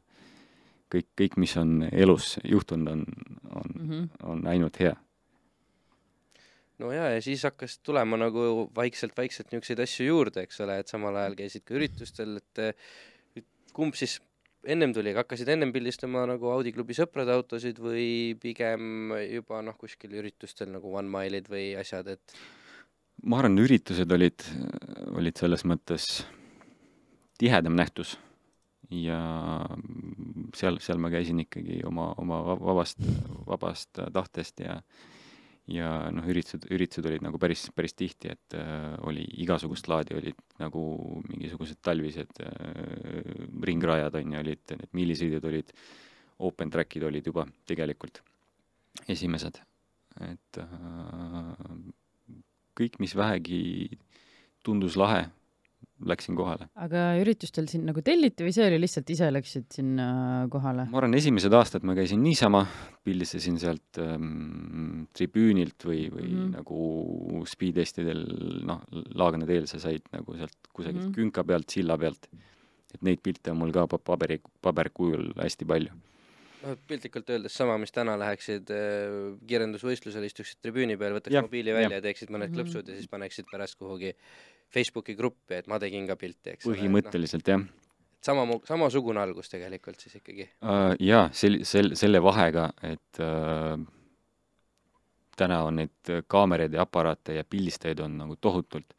kõik, kõik, mis on elus juhtunud, on, on mm, -hmm. on ainult hea. no jaa, ja siis hakkas tulema nagu vaikselt-vaikselt niisuguseid asju juurde, eks ole, et samal ajal käisid ka üritustel, et kumb siis ennem tuli, hakkasid ennem pildistama nagu Audi klubi sõprade autosid või pigem juba noh, kuskil üritustel nagu One Mile'id või asjad, et ma arvan, üritused olid, olid selles mõttes tihedam nähtus ja seal, seal ma käisin ikkagi oma, oma va- vabast, vabast tahtest ja ja noh, üritused, üritused olid nagu päris, päris tihti, et äh, oli igasugust laadi, olid nagu mingisugused talvised äh, ringrajad, on ju, olid need millisõidud olid, open track'id olid juba tegelikult esimesed. et äh, kõik, mis vähegi tundus lahe, läksin kohale. aga üritustel sind nagu telliti või see oli lihtsalt ise läksid sinna kohale? ma arvan, esimesed aastad ma käisin niisama, pildistasin sealt ähm, tribüünilt või, või mm. -hmm. nagu speed-testidel, noh, Laagna teel sa said nagu sealt kusagilt mm. -hmm. künka pealt, silla pealt. et neid pilte on mul ka pa- paberi, paberkujul hästi palju. Noh, piltlikult öeldes sama, mis täna läheksid äh, kirjandusvõistlusel, istuksid tribüüni peal, võtaks Jah, mobiili välja jah. ja teeksid mõned Mhm. klõpsud ja siis paneksid pärast kuhugi Facebooki gruppi, et ma tegin ka pilti, eks ole. põhimõtteliselt jah sama, samasugune algus tegelikult siis ikkagi. uh,. jaa, sel-, sel-, selle vahega, et uh, täna on neid kaameraid ja aparaate ja pildistajaid on nagu tohutult.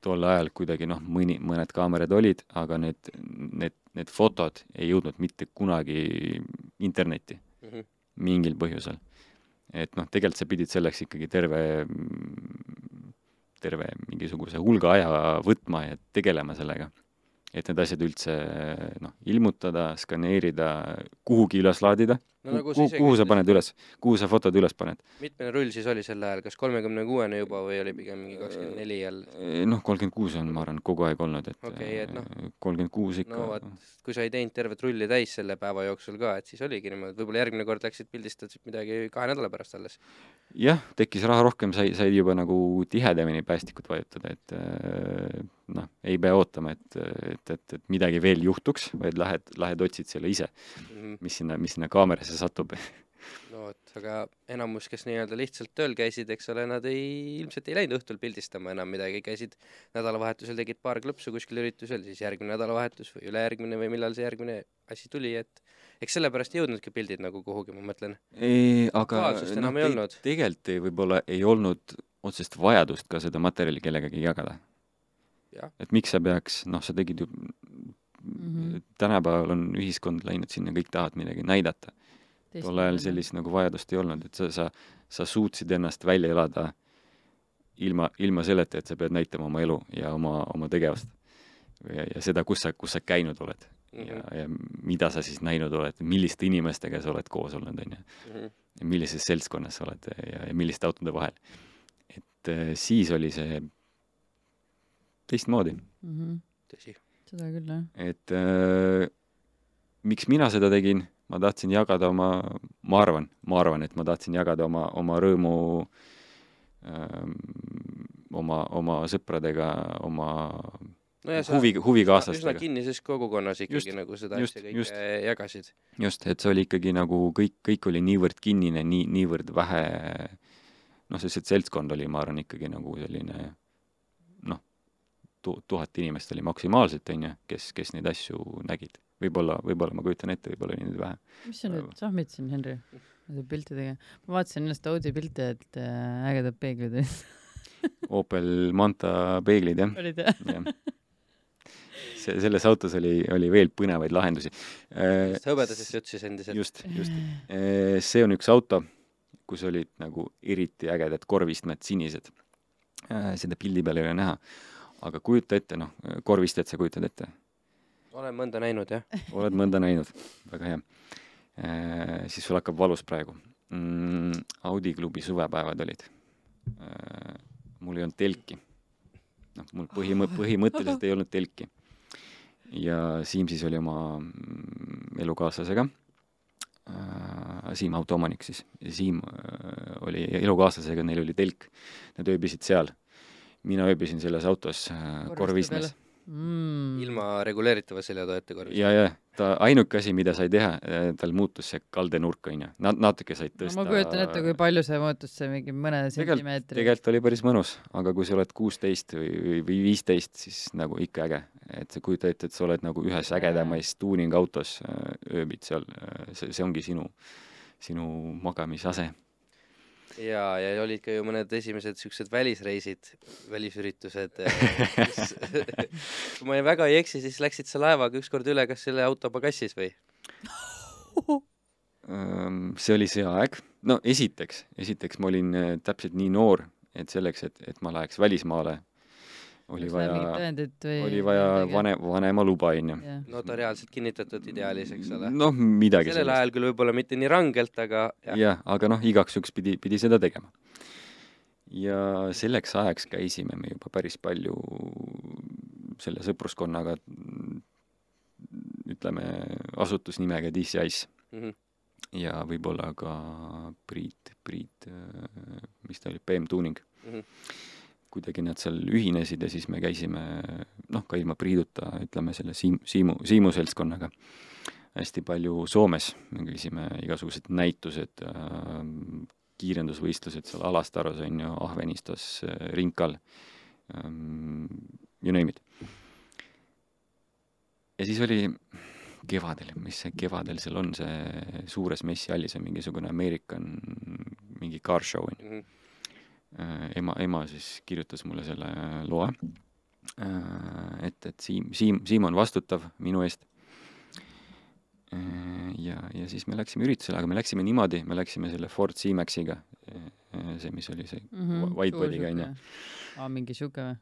tol ajal kuidagi noh, mõni, mõned kaamerad olid, aga need, need, need fotod ei jõudnud mitte kunagi internetti Mm -hmm. mingil põhjusel. et noh, tegelikult sa pidid selleks ikkagi terve, terve mingisuguse hulga aja võtma ja tegelema sellega. Et need asjad üldse noh, ilmutada, skaneerida, kuhugi üles laadida no nagu kuhu, kuhu sa paned üles, kuhu sa fotod üles paned? mitmene rull siis oli sel ajal, kas kolmekümne kuuene juba või oli pigem mingi kakskümmend neli jälle? noh, kolmkümmend kuus on, ma arvan, kogu aeg olnud, et et noh. kolmkümmend kuus ikka no vot, kui sa ei teinud tervet rulli täis selle päeva jooksul ka, et siis oligi niimoodi, et võib-olla järgmine kord läksid pildistasid midagi kahe nädala pärast alles. jah, tekkis raha rohkem, sai, sai juba nagu tihedamini päästikut vajutada, et äh, noh, ei pea ootama, et, et, et, et midagi veel juhtuks, vaid lähed, lähed otsid selle ise, Mhm. mis sinna, mis sinna kaamerasse satub. no vot, aga enamus, kes nii-öelda lihtsalt tööl käisid, eks ole, nad ei, ilmselt ei läinud õhtul pildistama enam midagi, käisid nädalavahetusel, tegid paar klõpsu kuskil üritusel, siis järgmine nädalavahetus või ülejärgmine või millal see järgmine asi tuli, et eks sellepärast ei jõudnudki pildid nagu kuhugi, ma mõtlen. ei, aga olnud. tegelikult võib-olla ei olnud otsest vajadust ka seda materjali kellegagi jagada. Et miks sa peaks, noh, sa tegid ju Mhm. tänapäeval on ühiskond läinud sinna, kõik tahavad midagi näidata. tol ajal sellist nagu vajadust ei olnud, et sa, sa, sa suutsid ennast välja elada ilma, ilma selleta, et sa pead näitama oma elu ja oma, oma tegevust. ja, ja seda, kus sa, kus sa käinud oled ja, Mhm. ja mida sa siis näinud oled, milliste inimestega sa oled koos olnud, on ju. Mhm. ja millises seltskonnas sa oled ja, ja milliste autode vahel. et äh, siis oli see teistmoodi tõsi. Mhm. seda küll, jah. et äh, miks mina seda tegin, ma tahtsin jagada oma, ma arvan, ma arvan, et ma tahtsin jagada oma, oma rõõmu ähm, oma, oma sõpradega, oma no ja sa huvi, üsna huvikaaslastega. kinnises kogukonnas ikkagi Just, nagu seda just, asja kõike just. jagasid. just, et see oli ikkagi nagu kõik, kõik oli niivõrd kinnine, nii, niivõrd vähe, noh, see seltskond oli, ma arvan, ikkagi nagu selline tu-, tuhat inimest oli maksimaalselt, on ju, kes, kes neid asju nägid. võib-olla, võib-olla ma kujutan ette, võib-olla oli neid vähe. mis sa nüüd sahmid siin, Henri? nende piltidega. ma vaatasin ennast Audi pilte, et äh, ägedad peeglid olid. (laughs) Opel Manta peeglid, jah olid jah? jah. see, selles autos oli, oli veel põnevaid lahendusi. sest hõbedasest jutt siis endiselt. just, just. see on üks auto, kus olid nagu eriti ägedad korvistmed, sinised. seda pildi peal ei ole näha. Aga kujuta ette, noh, korvistajat sa kujutad ette? olen mõnda näinud, jah. oled mõnda näinud, väga hea. siis sul hakkab valus praegu mm,. Audi klubi suvepäevad olid. mul ei olnud telki. noh, mul põhimõ-, põhimõtteliselt ei olnud telki. ja Siim siis oli oma mm, elukaaslasega. Siim autoomanik siis, Siim äh, oli elukaaslasega, neil oli telk. Nad ööbisid seal. Mina ööbisin selles autos äh, korvistmes mm. ilma reguleeritava seljatoeta korvis. ja, ja ta ainuke asi, mida sai teha, tal muutus see kaldenurk, onju. Nad natuke said no tõsta ma kujutan ette, kui palju see muutus, see mingi mõne sentimeetri. tegelikult oli päris mõnus, aga kui sa oled kuusteist või, või, või viisteist, siis nagu ikka äge. et sa kujuta ette, et sa oled nagu ühes ägedamais tuuningautos, ööbid seal, see, see ongi sinu, sinu magamisase. ja, ja olid ka ju mõned esimesed siuksed välisreisid, välisüritused. (laughs) kui ma väga ei eksi, siis läksid sa laevaga ükskord üle, kas selle auto pagassis või? Ehm, see oli see aeg, no esiteks, esiteks ma olin äh, täpselt nii noor, et selleks, et, et ma läheks välismaale, oli vaja, tõendit või? oli vaja vanem, vanema luba, onju. notariaalselt kinnitatud ideaalis, eks ole. noh, midagi sellel ajal küll võib-olla mitte nii rangelt, aga jah, jah, aga noh, igaks juhuks pidi, pidi seda tegema. ja selleks ajaks käisime me juba päris palju selle sõpruskonnaga, ütleme, asutusnimega DCI-s Mhm. ja võib-olla ka Priit, Priit, mis ta oli, BM Tuning Mhm. Kuidagi nad seal ühinesid ja siis me käisime noh, ka ilma Priiduta, ütleme selle Siim-, Siimu, Siimu seltskonnaga hästi palju Soomes, me käisime igasugused näitused äh,, kiirendusvõistlused seal Alastaros on ju, Ahvenistos, Rinkal ähm,, you name it. ja siis oli kevadel, mis see kevadel seal on, see suures messihallis on mingisugune American mingi car show on ju. Mhm. Äh, ema, ema siis kirjutas mulle selle loe, et, et Siim, Siim, Siim on vastutav minu eest. ja, ja siis me läksime üritusele, aga me läksime niimoodi, me läksime selle Ford C-Maxiga, see, mis oli see Mhm, whitebody'ga onju. aa, mingi sihuke või?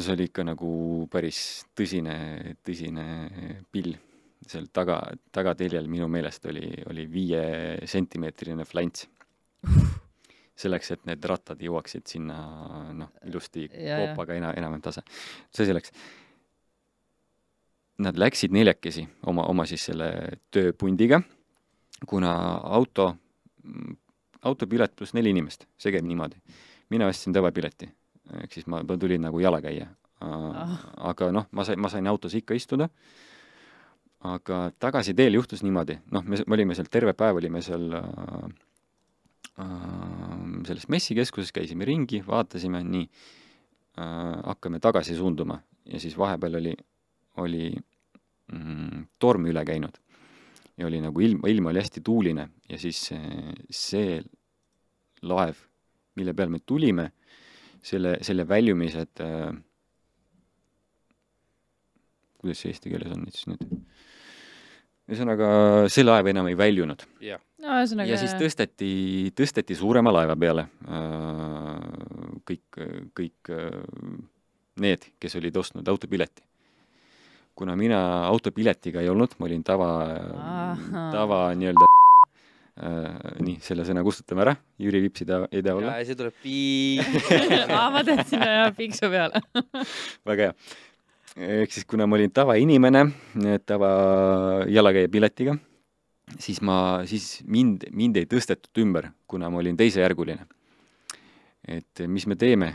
see oli ikka nagu päris tõsine, tõsine pill. seal taga, tagateljel minu meelest oli, oli viiesentimeetrine flants. selleks, et need rattad jõuaksid sinna noh, ilusti Ja, ja. koopaga ena-, enam-vähem tasa. see selleks. Nad läksid neljakesi oma, oma siis selle tööpundiga, kuna auto, autopilet pluss neli inimest, see käib niimoodi. mina ostsin tavapileti, ehk siis ma, ma tulin nagu jalakäija Ah. aga noh, ma sain, ma sain autos ikka istuda, aga tagasiteel juhtus niimoodi, noh, me, me olime seal terve päev, olime seal äh, äh, selles messikeskuses, käisime ringi, vaatasime, nii äh,, hakkame tagasi suunduma. Ja siis vahepeal oli, oli mm, torm üle käinud. Ja oli nagu ilm, ilm oli hästi tuuline. Ja siis see, see laev, mille peal me tulime, selle, selle väljumised äh, kuidas see eesti keeles on siis nüüd? ühesõnaga, see laev enam ei väljunud jah, no ühesõnaga. ja siis tõsteti, tõsteti suurema laeva peale kõik, kõik äh, need, kes olid ostnud autopileti. kuna mina autopiletiga ei olnud, ma olin tava tava nii-öelda äh, nii, selle sõna kustutame ära, Jüri Vips ei taha, ei taha olla ja, see tuleb piip. aa, ma tahtsin jah piksu peale. väga hea. Ehk siis kuna ma olin tavainimene, tava jalakäija piletiga, siis ma, siis mind, mind ei tõstetud ümber, kuna ma olin teisejärguline. et mis me teeme,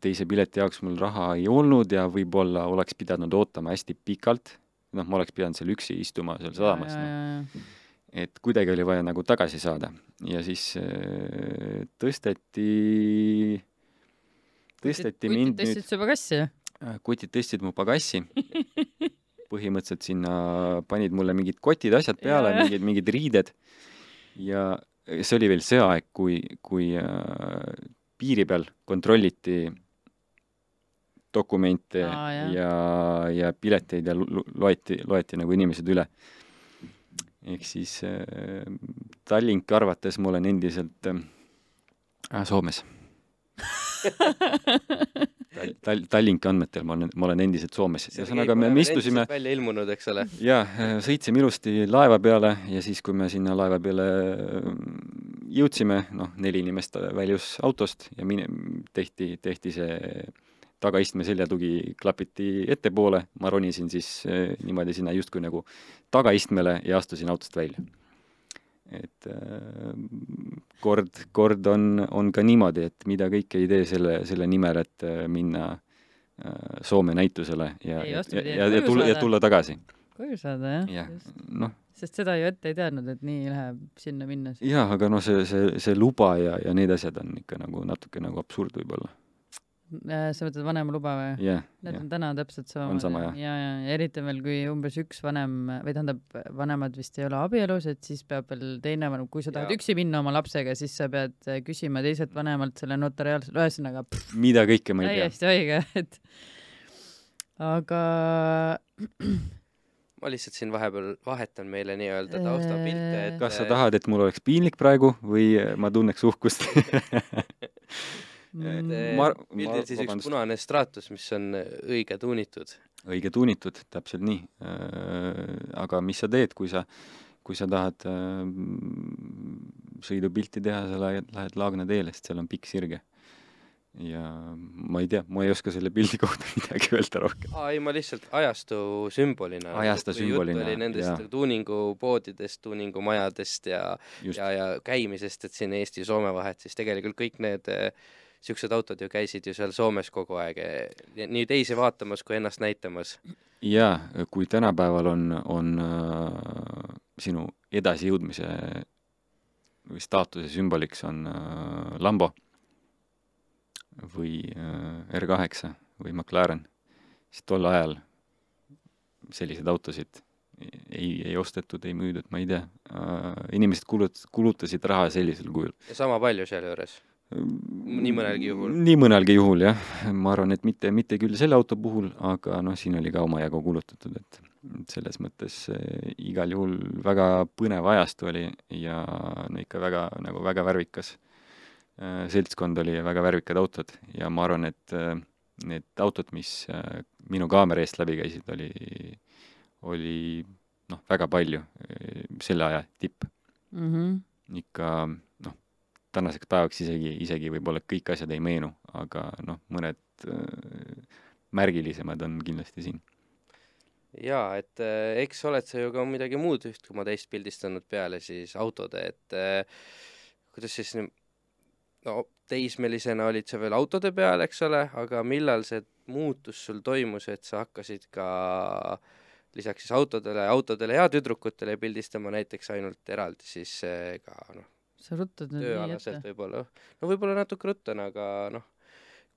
teise pileti jaoks mul raha ei olnud ja võib-olla oleks pidanud ootama hästi pikalt, noh, ma oleks pidanud seal üksi istuma seal sadamas, noh et kuidagi oli vaja nagu tagasi saada ja siis äh, tõsteti, tõsteti mind nüüd tõstsid su pagassi? Äh, kutid tõstsid mu pagassi, põhimõtteliselt sinna panid mulle mingid kotid, asjad peale, mingid, mingid riided ja see oli veel see aeg, kui, kui äh, piiri peal kontrolliti dokumente Aa, jah. ja, ja pileteid ja loeti, loeti nagu inimesed üle. ehk siis äh, Tallinki arvates ma olen endiselt äh, Soomes (laughs) Tal- (laughs) Tal-, Tallinki andmetel ma olen, ma olen endiselt Soomes, ühesõnaga me, me istusime välja ilmunud, eks ole. jaa, sõitsime ilusti laeva peale ja siis, kui me sinna laeva peale mm, jõudsime, noh, neli inimest väljus autost ja mine-, tehti, tehti see tagaistme seljatugi klapiti ettepoole, ma ronisin siis eh, niimoodi sinna justkui nagu tagaistmele ja astusin autost välja. Et äh, kord, kord on, on ka niimoodi, et mida kõike ei tee selle, selle nimel, et äh, minna äh, Soome näitusele ja, ja, ja, ja tulla, ja tulla tagasi. koju saada jah ja., noh, sest seda ju ette ei teadnud, et nii läheb sinna minnes. jah, aga noh, see, see, see luba ja, ja need asjad on ikka nagu natuke nagu absurd võib-olla. Sa mõtled vanemluba või? jah, Need jah. on täna täpselt sama. On sama, jah. ja, ja, ja eriti veel, kui umbes üks vanem või tähendab, vanemad vist ei ole abielus, et siis peab veel teine vanem, kui sa tahad Jaa. üksi minna oma lapsega, siis sa pead äh, küsima teiselt vanemalt selle notariaalse, ühesõnaga mida kõike ma ei tea. täiesti õige, (laughs) et aga (clears throat) ma lihtsalt siin vahepeal vahetan meile nii-öelda taustapilte, et kas sa tahad, et mul oleks piinlik praegu või ma tunneks uhkust (laughs) mm, et Ma- ma, pildil siis vabandust. üks punane straatus, mis on õige tuunitud. õige tuunitud, täpselt nii. aga mis sa teed, kui sa, kui sa tahad äh, sõidupilti teha, sa lähed, lähed Laagna teele, sest seal on pikk sirge. ja ma ei tea, ma ei oska selle pildi kohta (laughs) midagi öelda rohkem. aa ei, ma lihtsalt ajastu sümbolina. Ajastu sümbolina, oli nendest jaa. tuuningupoodidest, tuuningumajadest ja ja, ja käimisest, et siin Eesti ja Soome vahet, siis tegelikult kõik need niisugused autod ju käisid ju seal Soomes kogu aeg, eh, nii teisi vaatamas kui ennast näitamas. jaa, kui tänapäeval on, on äh, sinu edasijõudmise või staatuse sümboliks on äh, Lambo või äh, R8 või McLaren, siis tol ajal selliseid autosid ei, ei ostetud, ei müüdud, ma ei tea äh,. inimesed kulut-, kulutasid raha sellisel kujul. ja sama palju sealjuures. Nii mõnelgi juhul. nii mõnelgi juhul jah, ma arvan, et mitte, mitte küll selle auto puhul, aga noh, siin oli ka omajagu kulutatud, et selles mõttes eh, igal juhul väga põnev ajastu oli ja no ikka väga, nagu väga värvikas eh, seltskond oli ja väga värvikad autod ja ma arvan, et eh, need autod, mis minu kaamera eest läbi käisid, oli, oli noh, väga palju selle aja tipp mm -hmm. ikka tänaseks päevaks isegi, isegi võib-olla kõik asjad ei meenu, aga noh, mõned äh, märgilisemad on kindlasti siin. jaa, et äh, eks oled sa ju ka midagi muud üht koma teist pildistanud peale siis autode, et äh, kuidas siis nüüd, no teismelisena olid sa veel autode peal, eks ole, aga millal see muutus sul toimus, et sa hakkasid ka lisaks siis autodele, autodele ja tüdrukutele pildistama näiteks ainult eraldi siis äh, ka noh, sa ruttad nüüd nii ette. võib-olla, no võib-olla natuke ruttan, aga noh,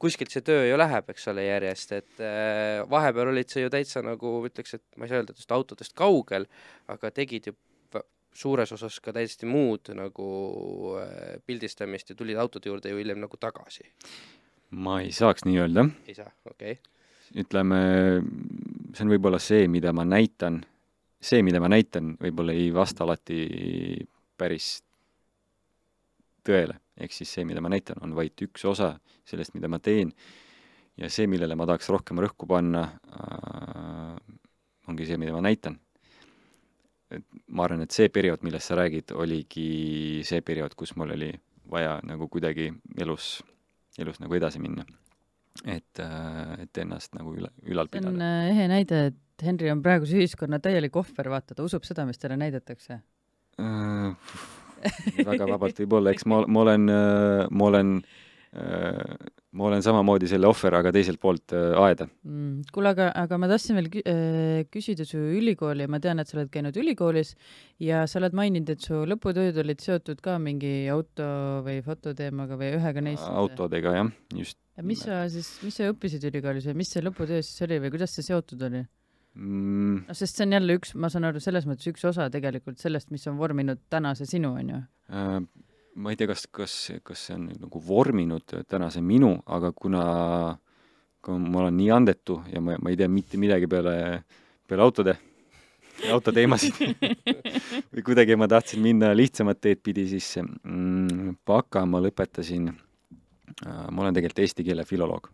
kuskilt see töö ju läheb, eks ole, järjest, et äh, vahepeal olid sa ju täitsa nagu ütleks, et ma ei saa öelda, et just autodest kaugel, aga tegid ju suures osas ka täiesti muud nagu äh, pildistamist ja tulid autode juurde ju hiljem nagu tagasi. ma ei saaks nii öelda, ei saa, okei okay. ütleme, see on võib-olla see, mida ma näitan, see, mida ma näitan, võib-olla ei vasta alati päris tõele. ehk siis see, mida ma näitan, on vaid üks osa sellest, mida ma teen ja see, millele ma tahaks rohkem rõhku panna äh,, ongi see, mida ma näitan. et ma arvan, et see periood, millest sa räägid, oligi see periood, kus mul oli vaja nagu kuidagi elus, elus nagu edasi minna. et äh,, et ennast nagu üle, ülal see on pidada. äh, ehe näide, et Henri on praeguse ühiskonna täielik ohver, vaata, ta usub seda, mis talle näidatakse. Äh, väga vabalt võib-olla, eks ma, ma olen, ma olen, ma olen samamoodi selle ohver, aga teiselt poolt äh, aeda. Mm. kuule, aga, aga ma tahtsin veel kü- äh, küsida su ülikooli, ma tean, et sa oled käinud ülikoolis ja sa oled maininud, et su lõputööd olid seotud ka mingi auto või fototeemaga või ühega neist. autodega jah, just. mis sa siis, mis sa õppisid ülikoolis või mis see lõputöö siis oli või kuidas see seotud oli? mm,. noh, sest see on jälle üks, ma saan aru, selles mõttes üks osa tegelikult sellest, mis on vorminud tänase sinu, on ju. Äh, ma ei tea, kas, kas, kas see on nagu vorminud tänase minu, aga kuna, kuna ma olen nii andetu ja ma, ma ei tea mitte midagi peale, peale autode, autoteemasid (laughs) või kuidagi ma tahtsin minna lihtsamat teed pidi, siis mm, baka ma lõpetasin, ma olen tegelikult eesti keele filoloog.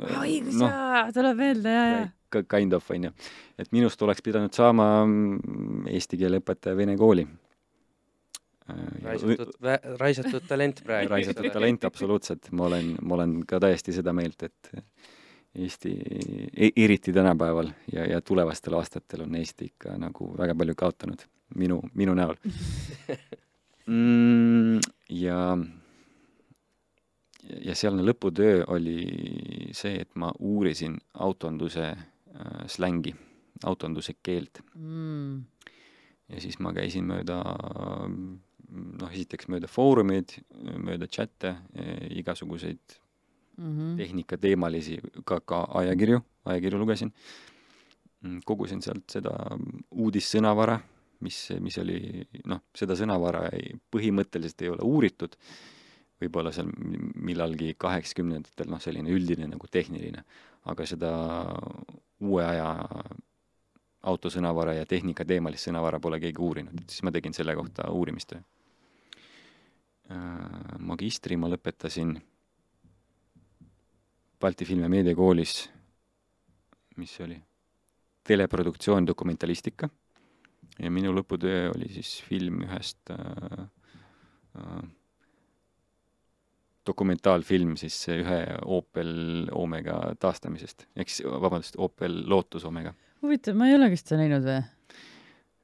Õigus no., jaa, tuleb meelde, jaa, jaa. kind of onju, et minust oleks pidanud saama mm, eesti keele õpetaja vene kooli. raisatud, raisatud talent praegu. raisatud talent, absoluutselt, ma olen, ma olen ka täiesti seda meelt, et Eesti e, eriti tänapäeval ja, ja tulevastel aastatel on Eesti ikka nagu väga palju kaotanud minu, minu näol (laughs) mm,. ja, ja sealne lõputöö oli see, et ma uurisin autonduse äh, slängi, autonduse keelt Mm. ja siis ma käisin mööda noh, esiteks mööda foorumeid, mööda chat'e, igasuguseid Mhm. tehnikateemalisi, ka, ka ajakirju, ajakirju lugesin. kogusin sealt seda uudissõnavara, mis, mis oli, noh, seda sõnavara ei, põhimõtteliselt ei ole uuritud, võib-olla seal millalgi kaheksakümnendatel, noh, selline üldine nagu tehniline, aga seda uue aja autosõnavara ja tehnikateemalist sõnavara pole keegi uurinud, et siis ma tegin selle kohta uurimistöö. magistri ma lõpetasin Balti Film- ja Meediakoolis, mis see oli, teleproduktsioon, dokumentalistika ja minu lõputöö oli siis film ühest äh, äh, dokumentaalfilm siis ühe Opel Omega taastamisest, ehk siis vabandust, Opel Lotus Omega. huvitav, ma ei ole vist seda näinud või?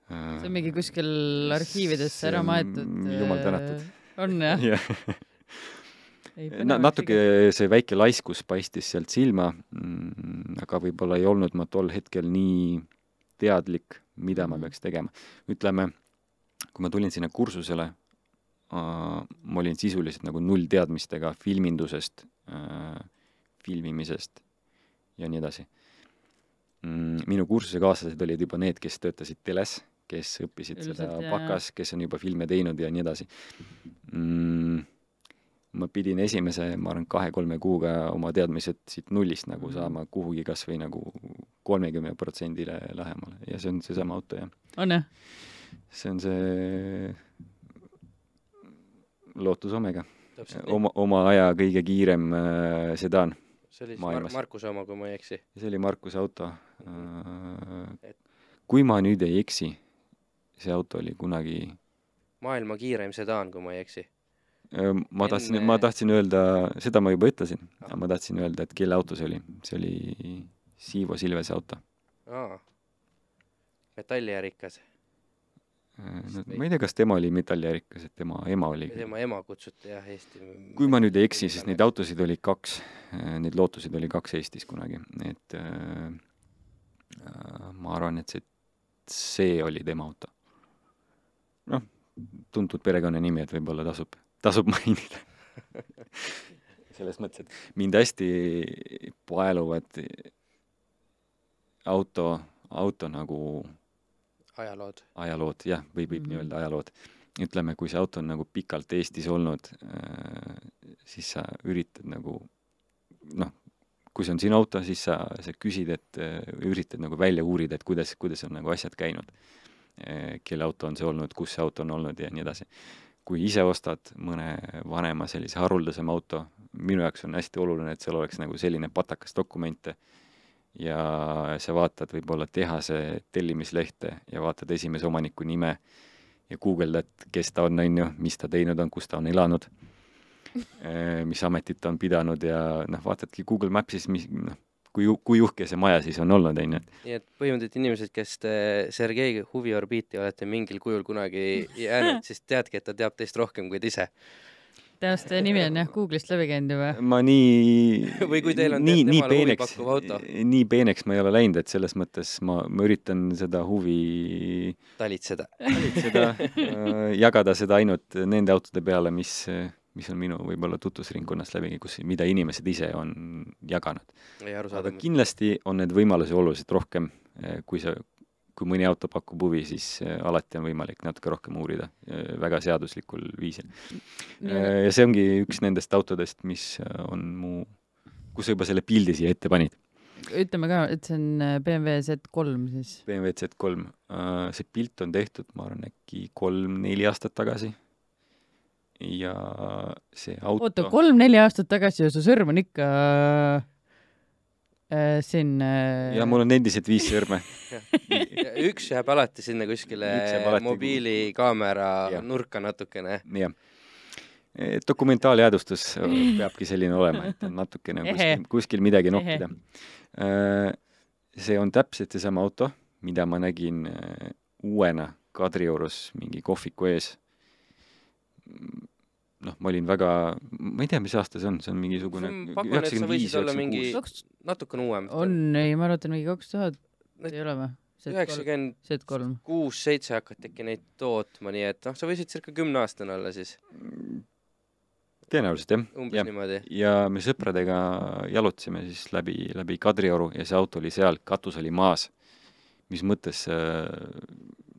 Äh, see on mingi kuskil arhiividesse ära maetud. jumal tänatud. on jah jah Na, natuke see väike laiskus paistis sealt silma, mm, aga võib-olla ei olnud ma tol hetkel nii teadlik, mida ma peaks tegema. ütleme, kui ma tulin sinna kursusele, ma olin sisuliselt nagu nullteadmistega filmindusest, filmimisest ja nii edasi. Mm, minu kursusekaaslased olid juba need, kes töötasid teles, kes õppisid Üldiselt, seda bakas, kes on juba filme teinud ja nii edasi mm, ma pidin esimese, ma arvan, kahe-kolme kuuga oma teadmised siit nullist nagu saama kuhugi kas või nagu kolmekümne protsendile lähemale ja see on seesama auto, jah. on jah? see on see Lotus Omega. oma, oma aja kõige kiirem äh, sedaan. see oli siis Mar Markuse oma, kui ma ei eksi? see oli Markuse auto äh,. kui ma nüüd ei eksi, see auto oli kunagi maailma kiirem sedaan, kui ma ei eksi ma tahtsin Enne..., ma tahtsin öelda, seda ma juba ütlesin ah., ma tahtsin öelda, et kelle auto see oli. see oli Siivo Silvese auto. aa, metalliärikas. No ma ei tea, kas tema oli metalliärikas, et tema ema oli. tema ema kutsuti jah Eesti. kui ma nüüd ei eksi, siis neid autosid oli kaks, neid lootusid oli kaks Eestis kunagi, et äh, ma arvan, et see, see oli tema auto. noh, tuntud perekonnanimi, et võib-olla tasub tasub (laughs) mainida selles mõttes, et mind hästi paeluvad auto, auto nagu ajalood. ajalood, jah, võib, võib mm -hmm. nii öelda, ajalood. ütleme, kui see auto on nagu pikalt Eestis olnud, siis sa üritad nagu noh, kui see on sinu auto, siis sa, sa küsid, et üritad nagu välja uurida, et kuidas, kuidas on nagu asjad käinud. kelle auto on see olnud, kus see auto on olnud ja nii edasi kui ise ostad mõne vanema sellise haruldasema auto, minu jaoks on hästi oluline, et seal oleks nagu selline patakas dokumente ja sa vaatad võib-olla tehase tellimislehte ja vaatad esimese omaniku nime ja guugeldad, kes ta on, on ju, mis ta teinud on, kus ta on elanud, mis ametit ta on pidanud ja noh, vaatadki Google Maps'is, mis noh, kui, kui uhke see maja siis on olnud, on ju. nii et põhimõtteliselt inimesed, kes te Sergei huviorbiiti olete mingil kujul kunagi jäänud, (laughs) siis teadki, et ta teab teist rohkem kui te ise. Tõenäoliselt teie nimi on jah Google'ist läbi käinud juba? ma nii (laughs) või kui teil on nii, nii peeneks, nii peeneks ma ei ole läinud, et selles mõttes ma, ma üritan seda huvi talitseda, talitseda äh, (laughs) jagada seda ainult nende autode peale, mis mis on minu võib-olla tutvusringkonnast läbi, kus, mida inimesed ise on jaganud. aga kindlasti on need võimalusi oluliselt rohkem, eh, kui sa, kui mõni auto pakub huvi, siis eh, alati on võimalik natuke rohkem uurida eh, väga seaduslikul viisil. ja see ongi üks nendest autodest, mis on mu, kus sa juba selle pildi siia ette panid ütleme ka, et see on BMW Z3 siis. BMW Z3, see pilt on tehtud, ma arvan, äkki kolm-neli aastat tagasi ja see auto oota, kolm-neli aastat tagasi ja su sõrm on ikka äh, siin äh... ja mul on endiselt viis sõrme (laughs) üks jääb alati sinna kuskile alati... mobiilikaamera nurka natukene. jah. E, dokumentaaljäädvustus peabki selline olema, et on natukene kuskil, kuskil midagi nokkida. Äh, see on täpselt seesama auto, mida ma nägin äh, uuena Kadriorus mingi kohviku ees noh, ma olin väga, ma ei tea, mis aasta see on, see on mingisugune üheksakümmend viis, üheksakümmend kuus, natukene uuem. on, ei, ma arvan, et nii kaks tuhat, ei ole või? üheksakümmend kuus, seitse hakati äkki neid tootma, nii et noh, sa võisid circa kümneaastane olla siis. tõenäoliselt jah, umbes jah. niimoodi. ja me sõpradega jalutasime siis läbi, läbi Kadrioru ja see auto oli seal, katus oli maas. mis mõttes äh,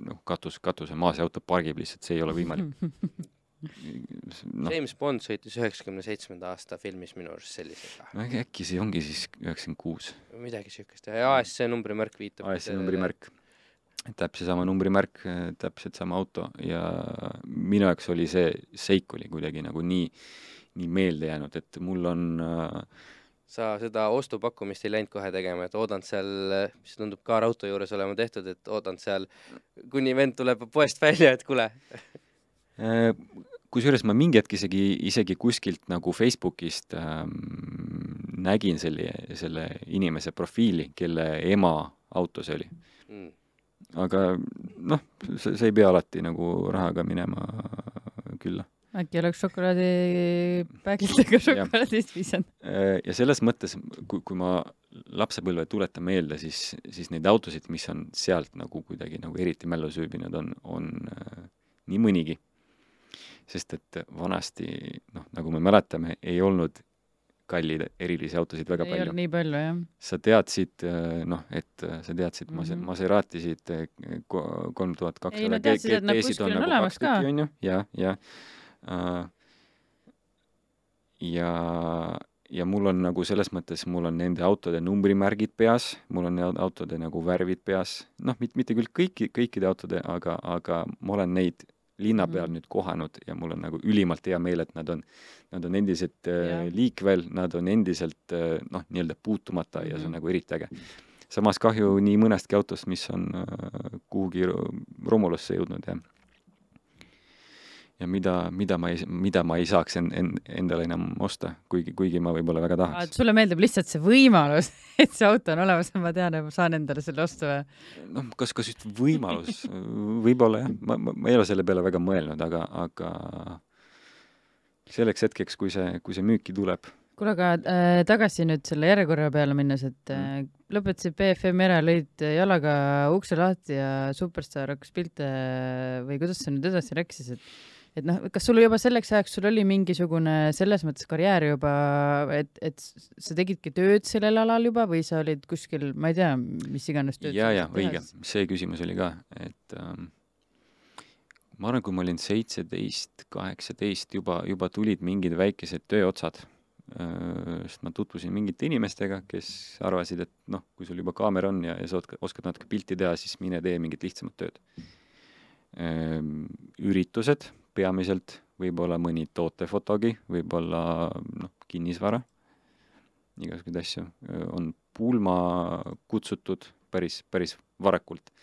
noh, katus, katus on maas ja auto pargib lihtsalt, see ei ole võimalik. (laughs) noh, James Bond sõitis üheksakümne seitsmenda aasta filmis minu arust sellisega. no äkki- äkki see ongi siis üheksakümmend kuus, midagi siukest ASC numbrimärk viitab. AS-i numbrimärk. täpselt sama numbrimärk, täpselt sama auto ja minu jaoks oli see seik oli kuidagi nagu nii, nii meelde jäänud, et mul on äh, sa seda ostupakkumist ei läinud kohe tegema, et oodanud seal, mis tundub ka raudtee juures olema tehtud, et oodanud seal, kuni vend tuleb poest välja, et kuule, kusjuures ma mingi hetk isegi, isegi kuskilt nagu Facebookist ähm, nägin selle, selle inimese profiili, kelle ema auto see oli. mm, aga noh, see, see ei pea alati nagu rahaga minema külla. äkki oleks šokolaadipäeglitega šokolaadist visanud? Äh, ja selles mõttes, kui, kui ma lapsepõlve tuletan meelde, siis, siis neid autosid, mis on sealt nagu kuidagi nagu eriti mällu süübinud, on, on äh, nii mõnigi. Sest et vanasti, noh, nagu me mäletame, ei olnud kalleid erilisi autosid väga ei palju nii palju, jah. sa teadsid, noh, et sa teadsid mm. -hmm. Maseratisid kolm tuhat kakssada Ei, no teadsid, et nad kuskil on olemas ka. onju, ja, ja uh, ja, ja mul on nagu selles mõttes, mul on nende autode numbrimärgid peas, mul on autode nagu värvid peas, noh, mitte, mitte küll kõiki, kõikide autode, aga, aga ma olen neid linna peal Mhm. mm. nüüd kohanud ja mul on nagu ülimalt hea meel, et nad on, nad on endiselt Jah. äh, liikvel, nad on endiselt äh, noh, nii-öelda puutumata -hmm. ja see on Mhm. nagu eriti äge. samas kahju nii mõnestki autost, mis on äh, kuhugi ro- romulasse jõudnud ja ja mida, mida ma ei, mida ma ei saaks en, en, endale enam osta, kuigi, kuigi ma võib-olla väga tahaks. sulle meeldib lihtsalt see võimalus, (laughs) et see auto on olemas ja ma tean, et ma saan endale selle osta või? noh, kas, kas just võimalus, võib-olla jah, ma, ma, ma ei ole selle peale väga mõelnud, aga, aga selleks hetkeks, kui see, kui see müüki tuleb, kuule, aga äh, tagasi nüüd selle järjekorra peale minnes, et Mm. äh, lõpetasid BFM ära, lõid jalaga ukse lahti ja Superstar hakkas pilte või kuidas see nüüd edasi siis, et et noh, kas sul juba selleks ajaks, sul oli mingisugune selles mõttes karjäär juba, et, et sa tegidki tööd sellel alal juba või sa olid kuskil, ma ei tea, mis iganes tööd ja, ja õige, see küsimus oli ka, et ähm, ma arvan, kui ma olin seitseteist, kaheksateist, juba, juba tulid mingid väikesed tööotsad äh, sest ma tutvusin mingite inimestega, kes arvasid, et noh, kui sul juba kaamera on ja, ja sa oskad, oskad natuke pilti teha, siis mine tee mingit lihtsamat tööd. üritused peamiselt, võib-olla mõni tootefotogi, võib-olla noh, kinnisvara, igasuguseid asju, on pulma kutsutud päris, päris varakult,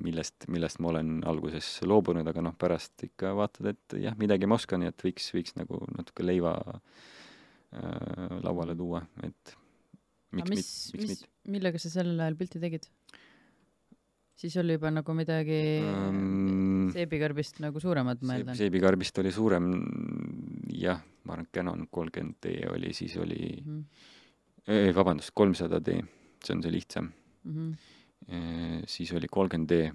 millest, millest ma olen alguses loobunud, aga noh, pärast ikka vaatad, et jah, midagi ma oskan ja et võiks, võiks nagu natuke leiva äh, lauale tuua, et miks mis, mit-, miks mis mitte., millega sa sel ajal pilti tegid? Siis oli juba nagu midagi Ähm, seebikarbist nagu suuremat, ma eeldan. seebikarbist oli suurem, jah, ma arvan, Canon kolmkümmend D oli, siis oli Mhm, ei, vabandust, kolmsada D, see on see lihtsam. mhm. siis oli kolmkümmend D.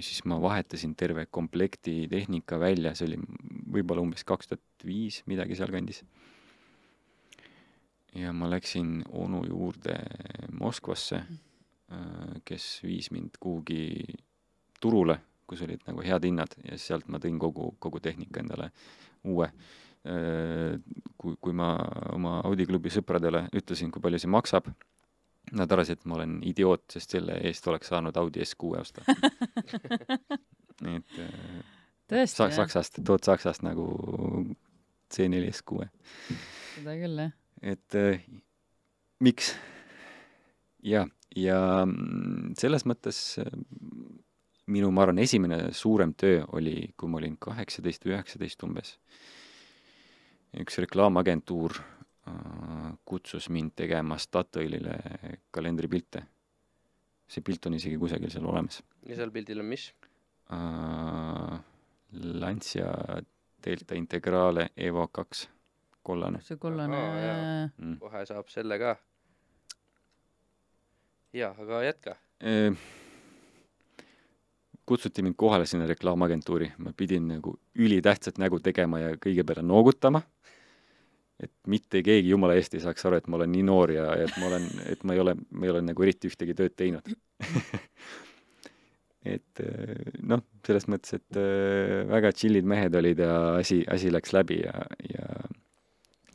siis ma vahetasin terve komplekti tehnika välja, see oli võib-olla umbes kaks tuhat viis, midagi sealkandis. ja ma läksin onu juurde Moskvasse, kes viis mind kuhugi turule, kus olid nagu head hinnad ja sealt ma tõin kogu, kogu tehnika endale uue. kui, kui ma oma Audi klubi sõpradele ütlesin, kui palju see maksab, nad arvasid, et ma olen idioot, sest selle eest oleks saanud Audi S6 osta. nii (laughs) et äh, tõesti sa- Saksast, tood Saksast nagu C4 S6. seda küll jah. et äh, miks? ja, ja mm, selles mõttes äh, minu, ma arvan, esimene suurem töö oli, kui ma olin kaheksateist või üheksateist umbes. üks reklaamagentuur äh, kutsus mind tegema Statoilile kalendripilte. see pilt on isegi kusagil seal olemas ja seal pildil on mis? äh, Lancia Delta Integrale Evo kaks, kollane see kollane jaa. jaa. mm.. kohe saab selle ka. jaa, aga jätka. Eh, kutsuti mind kohale sinna reklaamagentuuri, ma pidin nagu ülitähtsat nägu tegema ja kõige peale noogutama, et mitte keegi jumala eest ei saaks aru, et ma olen nii noor ja, et ma olen, et ma ei ole, ma ei ole nagu eriti ühtegi tööd teinud (laughs) et noh, selles mõttes, et äh, väga chill'id mehed olid ja asi, asi läks läbi ja, ja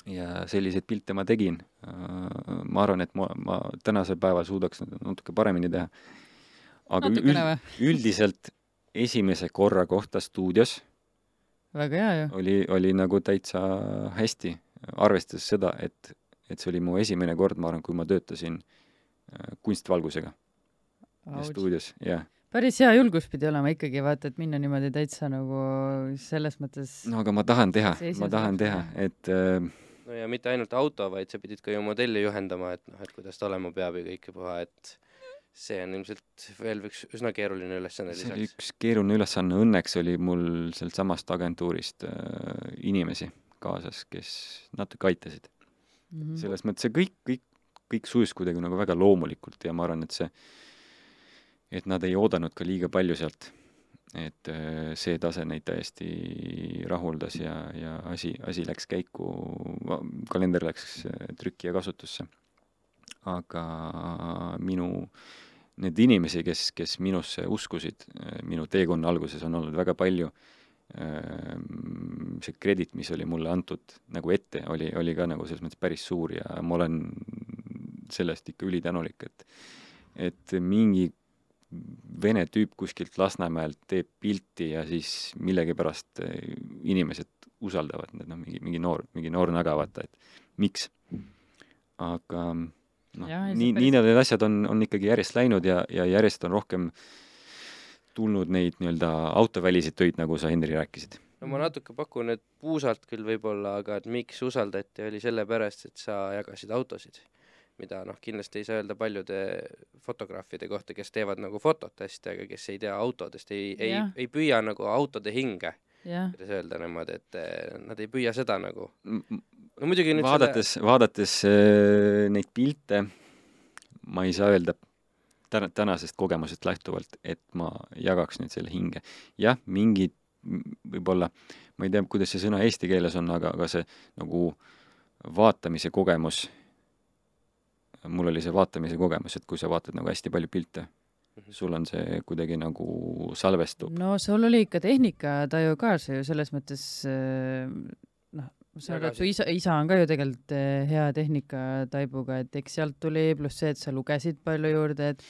ja selliseid pilte ma tegin. Ma arvan, et ma, ma tänasel päeval suudaks natuke paremini teha. aga Natukene üld, üldiselt esimese korra kohta stuudios väga hea ju. oli, oli nagu täitsa hästi, arvestades seda, et, et see oli mu esimene kord, ma arvan, kui ma töötasin äh, kunstvalgusega stuudios, jah päris hea julgus pidi olema ikkagi vaata, et minna niimoodi täitsa nagu selles mõttes. no aga ma tahan teha, ma tahan teha, et äh, no ja mitte ainult auto, vaid sa pidid ka ju modelli juhendama, et noh, et kuidas ta olema peab ja kõike puha, et see on ilmselt veel üks üsna keeruline ülesanne see oli lisaks. üks keeruline ülesanne, õnneks oli mul sealt samast agentuurist äh, inimesi kaasas, kes natuke aitasid mm -hmm. selles mõttes see kõik, kõik, kõik sujus kuidagi nagu väga loomulikult ja ma arvan, et see, et nad ei oodanud ka liiga palju sealt. Et äh, see tase neid täiesti rahuldas ja, ja asi, asi läks käiku, kalender läks äh, trükki ja kasutusse. aga minu, need inimesi, kes, kes minusse uskusid, minu teekonna alguses on olnud väga palju, see kredit, mis oli mulle antud nagu ette, oli, oli ka nagu selles mõttes päris suur ja ma olen selle eest ikka ülitänulik, et et mingi vene tüüp kuskilt Lasnamäelt teeb pilti ja siis millegipärast eh, inimesed usaldavad, need noh, mingi, mingi noor, mingi noor naga, vaata, et miks. aga noh, nii, nii need asjad on, on ikkagi järjest läinud ja, ja järjest on rohkem tulnud neid nii-öelda autoväliseid töid, nagu sa, Henri, rääkisid. no ma natuke pakun, et puusalt küll võib-olla, aga et miks usaldati, oli sellepärast, et sa jagasid autosid. Mida noh, kindlasti ei saa öelda paljude fotograafide kohta, kes teevad nagu fotot hästi, aga kes ei tea autodest, ei, ei ei püüa nagu autode hinge, kuidas öelda niimoodi, et eh, nad ei püüa seda nagu. No muidugi nüüd vaadates selle..., vaadates äh, neid pilte, ma ei saa öelda täna, tänasest kogemusest lähtuvalt, et ma jagaks nüüd selle hinge. jah, mingid võib-olla, ma ei tea, kuidas see sõna eesti keeles on, aga, aga see nagu vaatamise kogemus, mul oli see vaatamise kogemus, et kui sa vaatad nagu hästi palju pilte, Mhm. sul on see kuidagi nagu salvestub. no sul oli ikka tehnikataju ka see ju selles mõttes äh, noh, sa oled, su isa, isa on ka ju tegelikult äh, hea tehnikataibuga, et eks sealt tuli, pluss see, et sa lugesid palju juurde, et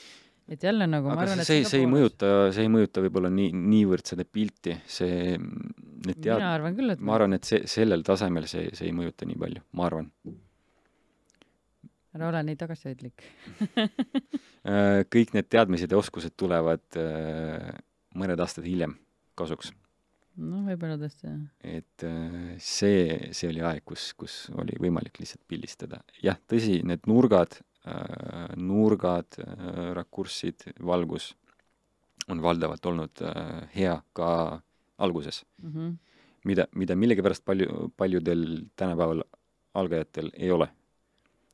et jälle nagu ma aga arvan, et see, see ei mõjuta, see ei mõjuta võib-olla nii, niivõrd seda pilti, see, need tead-, mina arvan küll, et ma arvan, et see, sellel tasemel see, see ei mõjuta nii palju, ma arvan. Ära ole nii tagasihoidlik. kõik need teadmised ja oskused tulevad äh, mõned aastad hiljem kasuks. noh, võib-olla tõesti jah. et äh, see, see oli aeg, kus, kus oli võimalik lihtsalt pildistada. jah, tõsi, need nurgad, nurgad, rakurssid, valgus on valdavalt olnud äh, hea ka alguses Mm -hmm. mida, mida millegipärast palju, paljudel tänapäeval algajatel ei ole.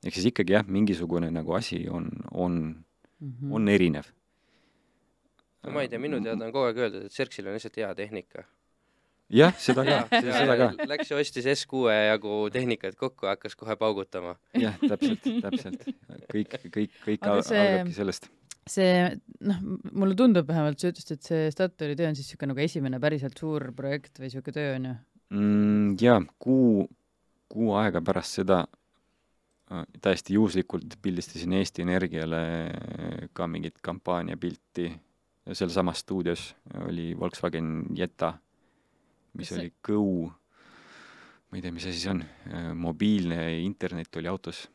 Ehk siis ikkagi jah, mingisugune nagu asi on, on, Mm -hmm. on erinev. no ma ei tea, minu teada on kogu aeg öeldud, et Xerxil on lihtsalt hea tehnika. jah, seda ka (laughs) seda ka, Läks ja ostis S6 jagu tehnikat kokku, hakkas kohe paugutama. jah, täpselt, täpselt. kõik, kõik, kõik Aga al- see- algabki sellest. see noh, mulle tundub vähemalt, sa ütlesid, et see Statoili töö on siis niisugune nagu esimene päriselt suur projekt või niisugune töö on ju? mm,. jaa, kuu, kuu aega pärast seda täiesti juhuslikult pildistasin Eesti Energiale ka mingit kampaaniapilti. Sealsamas stuudios oli Volkswagen Jetta, mis see- oli Go, ma ei tea, mis asi see on, mobiilne internet oli autos.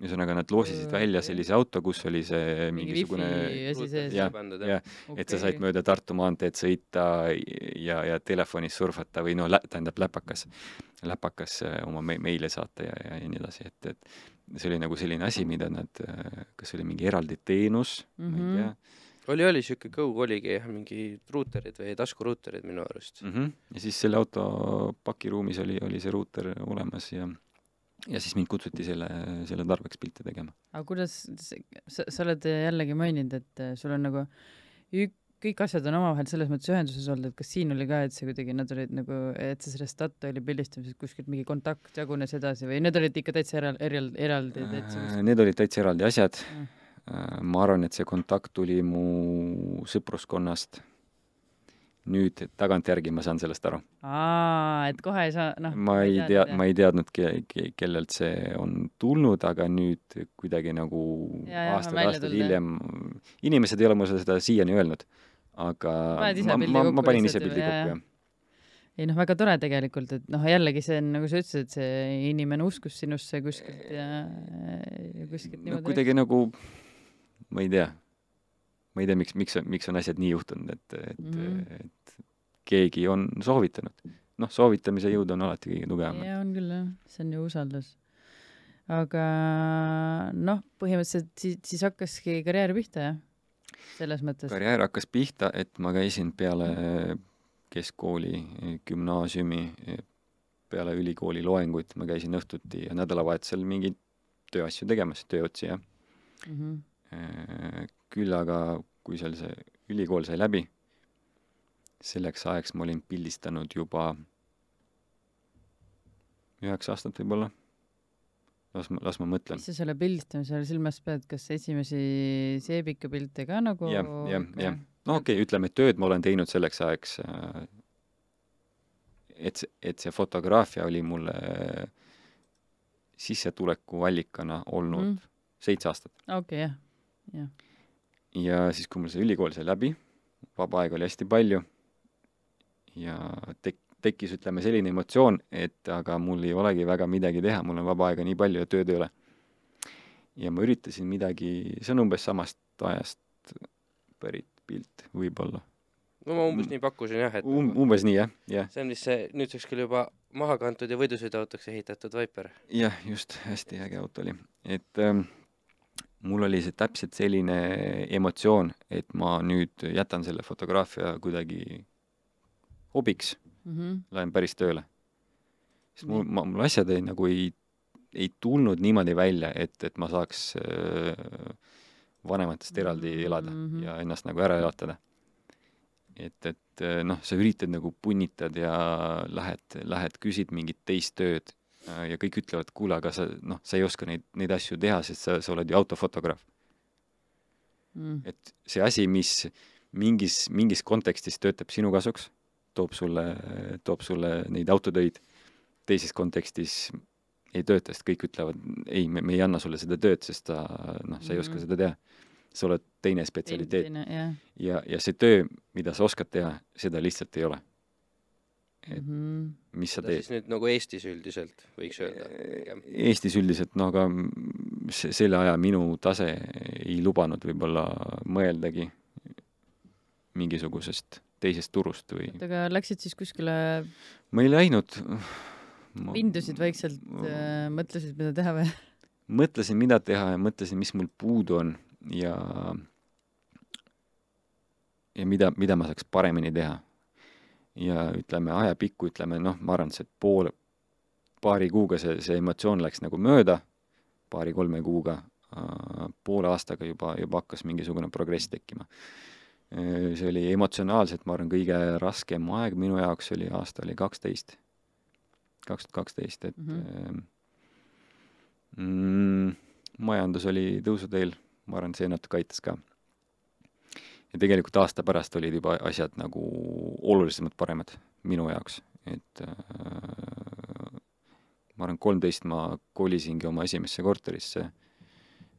ühesõnaga, nad loosisid Äh, välja sellise auto, kus oli see mingi mingisugune jah, pandud jah, et sa said mööda Tartu maanteed sõita ja, ja telefonis surfata või noh, tähendab läpakas, läpakas äh, oma me- meile saata ja, ja, ja nii edasi, et, et see oli nagu selline asi, mida nad, kas oli mingi eraldi teenus mm, -hmm. ma Mhm. ei tea oli, oli siuke Go oligi jah, mingi ruuterid või taskuruuterid minu arust. mm. -hmm. ja siis selle auto pakiruumis oli, oli see ruuter olemas ja ja siis mind kutsuti selle, selle tarbeks pilte tegema. aga kuidas, sa, sa oled jällegi maininud, et äh, sul on nagu ük-, kõik asjad on omavahel selles mõttes ühenduses olnud, et kas siin oli ka, et see kuidagi, nad olid nagu, et see sellest Statoili pildistamisest kuskilt mingi kontakt jagunes edasi või need olid ikka täitsa eral-, eral-, eraldi täitsa Äh, Need olid täitsa eraldi asjad Mm. äh, ma arvan, et see kontakt tuli mu sõpruskonnast. nüüd tagantjärgi ma saan sellest aru. aa, et kohe ei saa, noh. ma ei tea, ma ei teadnud ke-, ke-, kellelt see on tulnud, aga nüüd kuidagi nagu ja, aastaid, hiljem, inimesed ei ole mulle seda siiani öelnud, aga ma, ma, ma panin ise pildi kokku, jah. ei noh, väga tore tegelikult, et noh, jällegi see on, nagu sa ütlesid, et see inimene uskus sinusse kuskilt ja, ja kuskilt no kuidagi nagu, ma ei tea, ma ei tea, miks, miks, miks on asjad nii juhtunud, et, et mm. -hmm. et keegi on soovitanud. noh, soovitamise jõud on alati kõige tugevam. jaa, on küll jah, see on ju usaldus. aga noh, põhimõtteliselt siis, siis hakkaski karjäär pihta, jah? Selles mõttes. karjäär hakkas pihta, et ma käisin peale keskkooli, gümnaasiumi, peale ülikooli loenguid, ma käisin õhtuti ja nädalavahetusel mingeid tööasju tegemas, tööotsi, jah. mm. -hmm. küll aga, kui seal see ülikool sai läbi, selleks ajaks ma olin pildistanud juba üheksa aastat võib-olla. Las ma, las ma mõtlen. mis sa selle pildistamise all silmas pead, kas esimesi seebikapilte ka nagu jah, jah, jah. no okei okay,, ütleme, et tööd ma olen teinud selleks ajaks, äh, et, et see fotograafia oli mulle sissetulekuallikana olnud mm. seitse aastat. okei okay,, jah, jah. ja siis, kui mul see ülikool sai läbi, vaba aega oli hästi palju ja tek-, tekkis, ütleme, selline emotsioon, et aga mul ei olegi väga midagi teha, mul on vaba aega nii palju ja tööd ei ole. ja ma üritasin midagi, see on umbes samast ajast pärit pilt, võib-olla no ma umbes nii pakkusin jah, et um,. umbes nii, jah, jah. see on vist see nüüdseks küll juba maha kantud ja võidusõiduautoks ehitatud Viper. jah, just, hästi äge auto oli. et ähm, mul oli see täpselt selline emotsioon, et ma nüüd jätan selle fotograafia kuidagi hobiks mm -hmm. lähen päris tööle. sest mul, ma, mul asjad ei, nagu ei, ei tulnud niimoodi välja, et, et ma saaks äh, vanematest eraldi elada mm -hmm. ja ennast nagu ära elatada. et, et äh, noh, sa üritad nagu punnitad ja lähed, lähed, küsid mingit teist tööd äh, ja kõik ütlevad, kuule, aga sa noh, sa ei oska neid, neid asju teha, sest sa, sa oled ju autofotograaf mm.. et see asi, mis mingis, mingis kontekstis töötab sinu kasuks toob sulle, toob sulle neid autotöid, teises kontekstis ei tööta, sest kõik ütlevad, ei, me, me ei anna sulle seda tööd, sest ta, noh, sa ei oska Mhm. seda teha. sa oled teine spetsialiteet ja, ja see töö, mida sa oskad teha, seda lihtsalt ei ole. et mm -hmm. mis sa seda teed? siis nüüd nagu Eestis üldiselt võiks öelda. Eestis üldiselt, no aga se-, selle aja minu tase ei lubanud võib-olla mõeldagi mingisugusest teisest turust või oota, aga läksid siis kuskile, ma ei läinud ma vindusid vaikselt äh,, mõtlesid, mida teha või? mõtlesin, mida teha ja mõtlesin, mis mul puudu on ja ja mida, mida ma saaks paremini teha. ja ütleme, ajapikku ütleme, noh, ma arvan, et see pool, paari kuuga see, see emotsioon läks nagu mööda, paari-kolme kuuga, poole aastaga juba, juba hakkas mingisugune progress tekkima. See oli emotsionaalselt, ma arvan, kõige raskem aeg minu jaoks oli, aasta oli kaksteist, kaks tuhat kaksteist, et mm, -hmm. mm, majandus oli tõusuteel, ma arvan, see natuke aitas ka. ja tegelikult aasta pärast olid juba asjad nagu olulisemalt paremad minu jaoks, et äh, ma arvan, kolmteist ma kolisingi oma esimesse korterisse.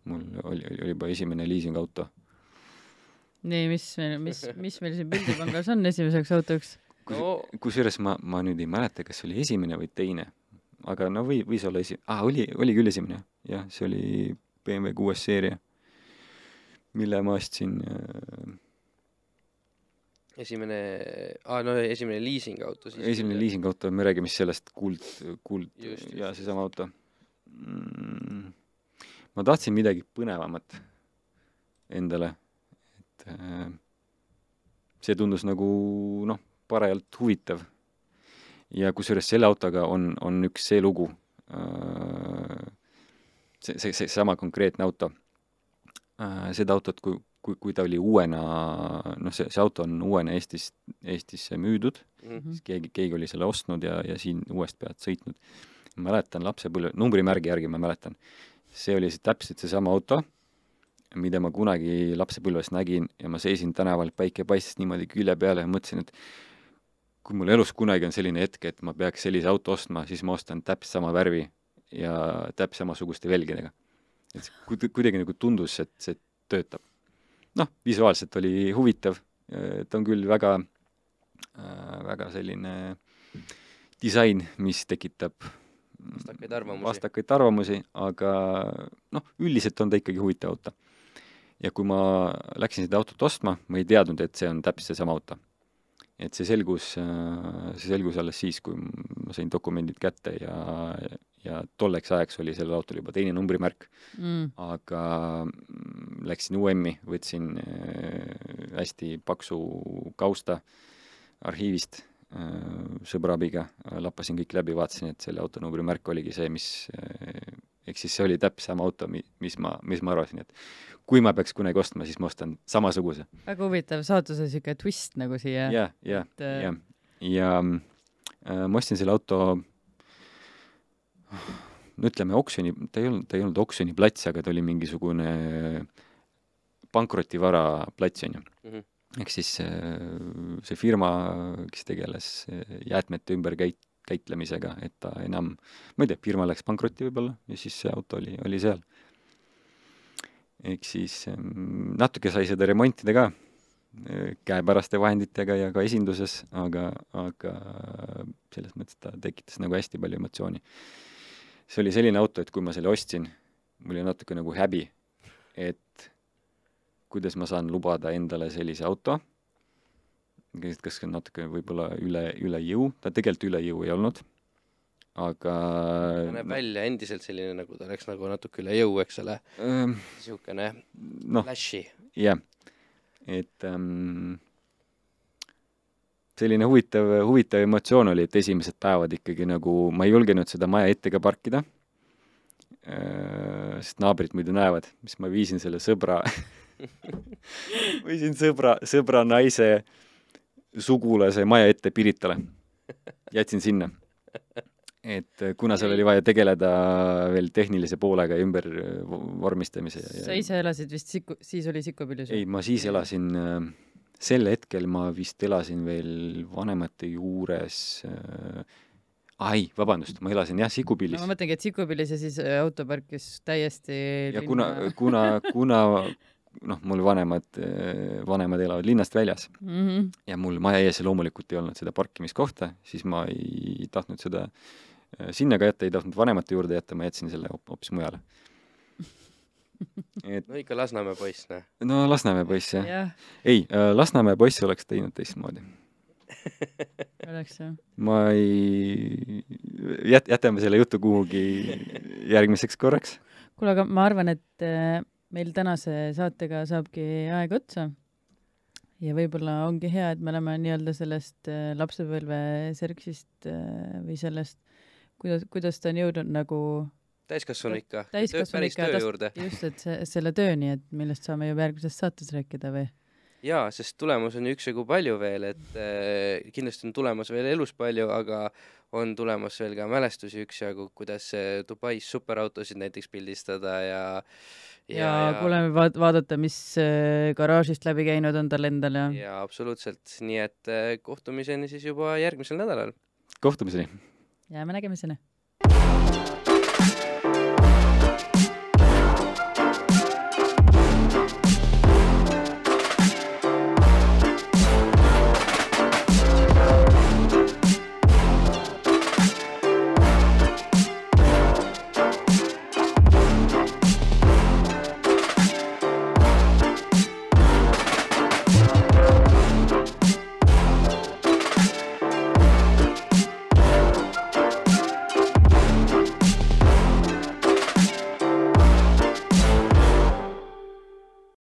mul oli, oli juba esimene liisingauto. nii, mis meil, mis, mis meil siin pildipangas on esimeseks autoks? no kusjuures ma, ma nüüd ei mäleta, kas see oli esimene või teine, aga no või, võis olla esi-, aa, oli, oli küll esimene, jah, see oli BMW kuues seeria, mille ma ostsin äh, esimene, aa no esimene liisingauto siis. esimene liisingauto, me räägime siis sellest kuld, kuld Just, just, ja seesama auto mm,. ma tahtsin midagi põnevamat endale, et äh, see tundus nagu noh, parajalt huvitav. ja kusjuures selle autoga on, on üks see lugu äh,, see, see, see sama konkreetne auto äh,, seda autot, kui, kui, kui ta oli uuena, noh, see, see auto on uuena Eestis, Eestisse müüdud mm, -hmm. siis keegi, keegi oli selle ostnud ja, ja siin uuest pealt sõitnud. mäletan lapsepõlve, numbrimärgi järgi ma mäletan, see oli siis täpselt seesama auto, mida ma kunagi lapsepõlves nägin ja ma seisin tänaval, päike paistis niimoodi külje peale ja mõtlesin, et kui mul elus kunagi on selline hetk, et ma peaks sellise auto ostma, siis ma ostan täpselt sama värvi ja täpselt samasuguste velgedega. et see kuidagi nagu tundus, et see töötab. noh, visuaalselt oli huvitav, ta on küll väga äh,, väga selline disain, mis tekitab vastakaid arvamusi. vastakaid arvamusi, aga noh, üldiselt on ta ikkagi huvitav auto. Ja kui ma läksin seda autot ostma, ma ei teadnud, et see on täpselt seesama auto. Et see selgus, see selgus alles siis, kui ma sain dokumendid kätte ja, ja tolleks ajaks oli sellel autol juba teine numbrimärk. Mm.. aga läksin UM-i, võtsin äh, hästi paksu kausta arhiivist äh, sõbra abiga, lappasin kõik läbi, vaatasin, et selle auto numbrimärk oligi see, mis äh, ehk siis see oli täpselt sama auto, mis ma, mis ma arvasin, et kui ma peaks kunagi ostma, siis ma ostan samasuguse. väga huvitav saatuse niisugune twist nagu siia. jah, jah, jah. ja, ja äh, ma ostsin selle auto no ütleme, oksjoni, ta ei olnud, ta ei olnud oksjoniplats, aga ta oli mingisugune pankrotivara plats, on ju mm -hmm. ehk siis äh, see firma, kes tegeles äh, jäätmete ümberkäit-, käitlemisega, et ta enam, ma ei tea, firma läks pankrotti võib-olla ja siis see auto oli, oli seal. ehk siis ähm, natuke sai seda remontida ka äh, käepäraste vahenditega ja ka esinduses, aga, aga selles mõttes ta tekitas nagu hästi palju emotsiooni. see oli selline auto, et kui ma selle ostsin, mul oli natuke nagu häbi, et kuidas ma saan lubada endale sellise auto kas natuke võib-olla üle, üle jõu, ta tegelikult üle jõu ei olnud, aga ta näeb välja endiselt selline, nagu ta oleks nagu natuke üle jõu, eks ole. Ähm,, niisugune no, flash'i. jah, et ähm, selline huvitav, huvitav emotsioon oli, et esimesed päevad ikkagi nagu ma ei julgenud seda maja ette ka parkida. Äh,, sest naabrid muidu näevad, mis ma viisin selle sõbra (laughs) (laughs) viisin sõbra, sõbra naise äh, sugulase maja ette Piritale. jätsin sinna. et äh, kuna seal oli vaja tegeleda veel tehnilise poolega ja ümber vormistamise ja, sa ise elasid vist Siku, siis oli Sikupilis? ei, ma siis elasin, äh, sel hetkel ma vist elasin veel vanemate juures äh, ai, vabandust, ma elasin jah, Sikupilis no,. ma mõtlengi, et Sikupilis ja siis auto parkis täiesti ja kuna, kuna, kuna noh, mul vanemad, vanemad elavad linnast väljas mm -hmm. ja mul maja ees loomulikult ei olnud seda parkimiskohta, siis ma ei tahtnud seda äh, sinna ka jätta, ei tahtnud vanemate juurde jätta, ma jätsin selle hoopis mujale. (laughs) et no ikka Lasnamäe poiss, noh. no Lasnamäe poiss, jah ja.. ei, äh, Lasnamäe poiss oleks teinud teistmoodi (laughs) oleks jah. ma ei, jät-, jätame selle jutu kuhugi järgmiseks korraks. kuule, aga ma arvan, et äh, meil tänase saatega saabki aeg otsa. Ja võib-olla ongi hea, et me oleme nii-öelda sellest äh, lapsepõlve serksist äh, või sellest, kuidas, kuidas ta on jõudnud nagu täiskasvanu ikka, täiskasvanu ikka, just, et see, selle tööni, et millest saame juba järgmises saates rääkida või? jaa, sest tulemus on üksjagu palju veel, et äh, kindlasti on tulemas veel elus palju, aga on tulemas veel ka mälestusi üksjagu, kuidas Dubais superautosid näiteks pildistada ja ja, ja, ja... kuule vaat-, vaadata, mis äh, garaažist läbi käinud on tal endal ja jaa, absoluutselt, nii et äh, kohtumiseni siis juba järgmisel nädalal. kohtumiseni! jääme nägemiseni!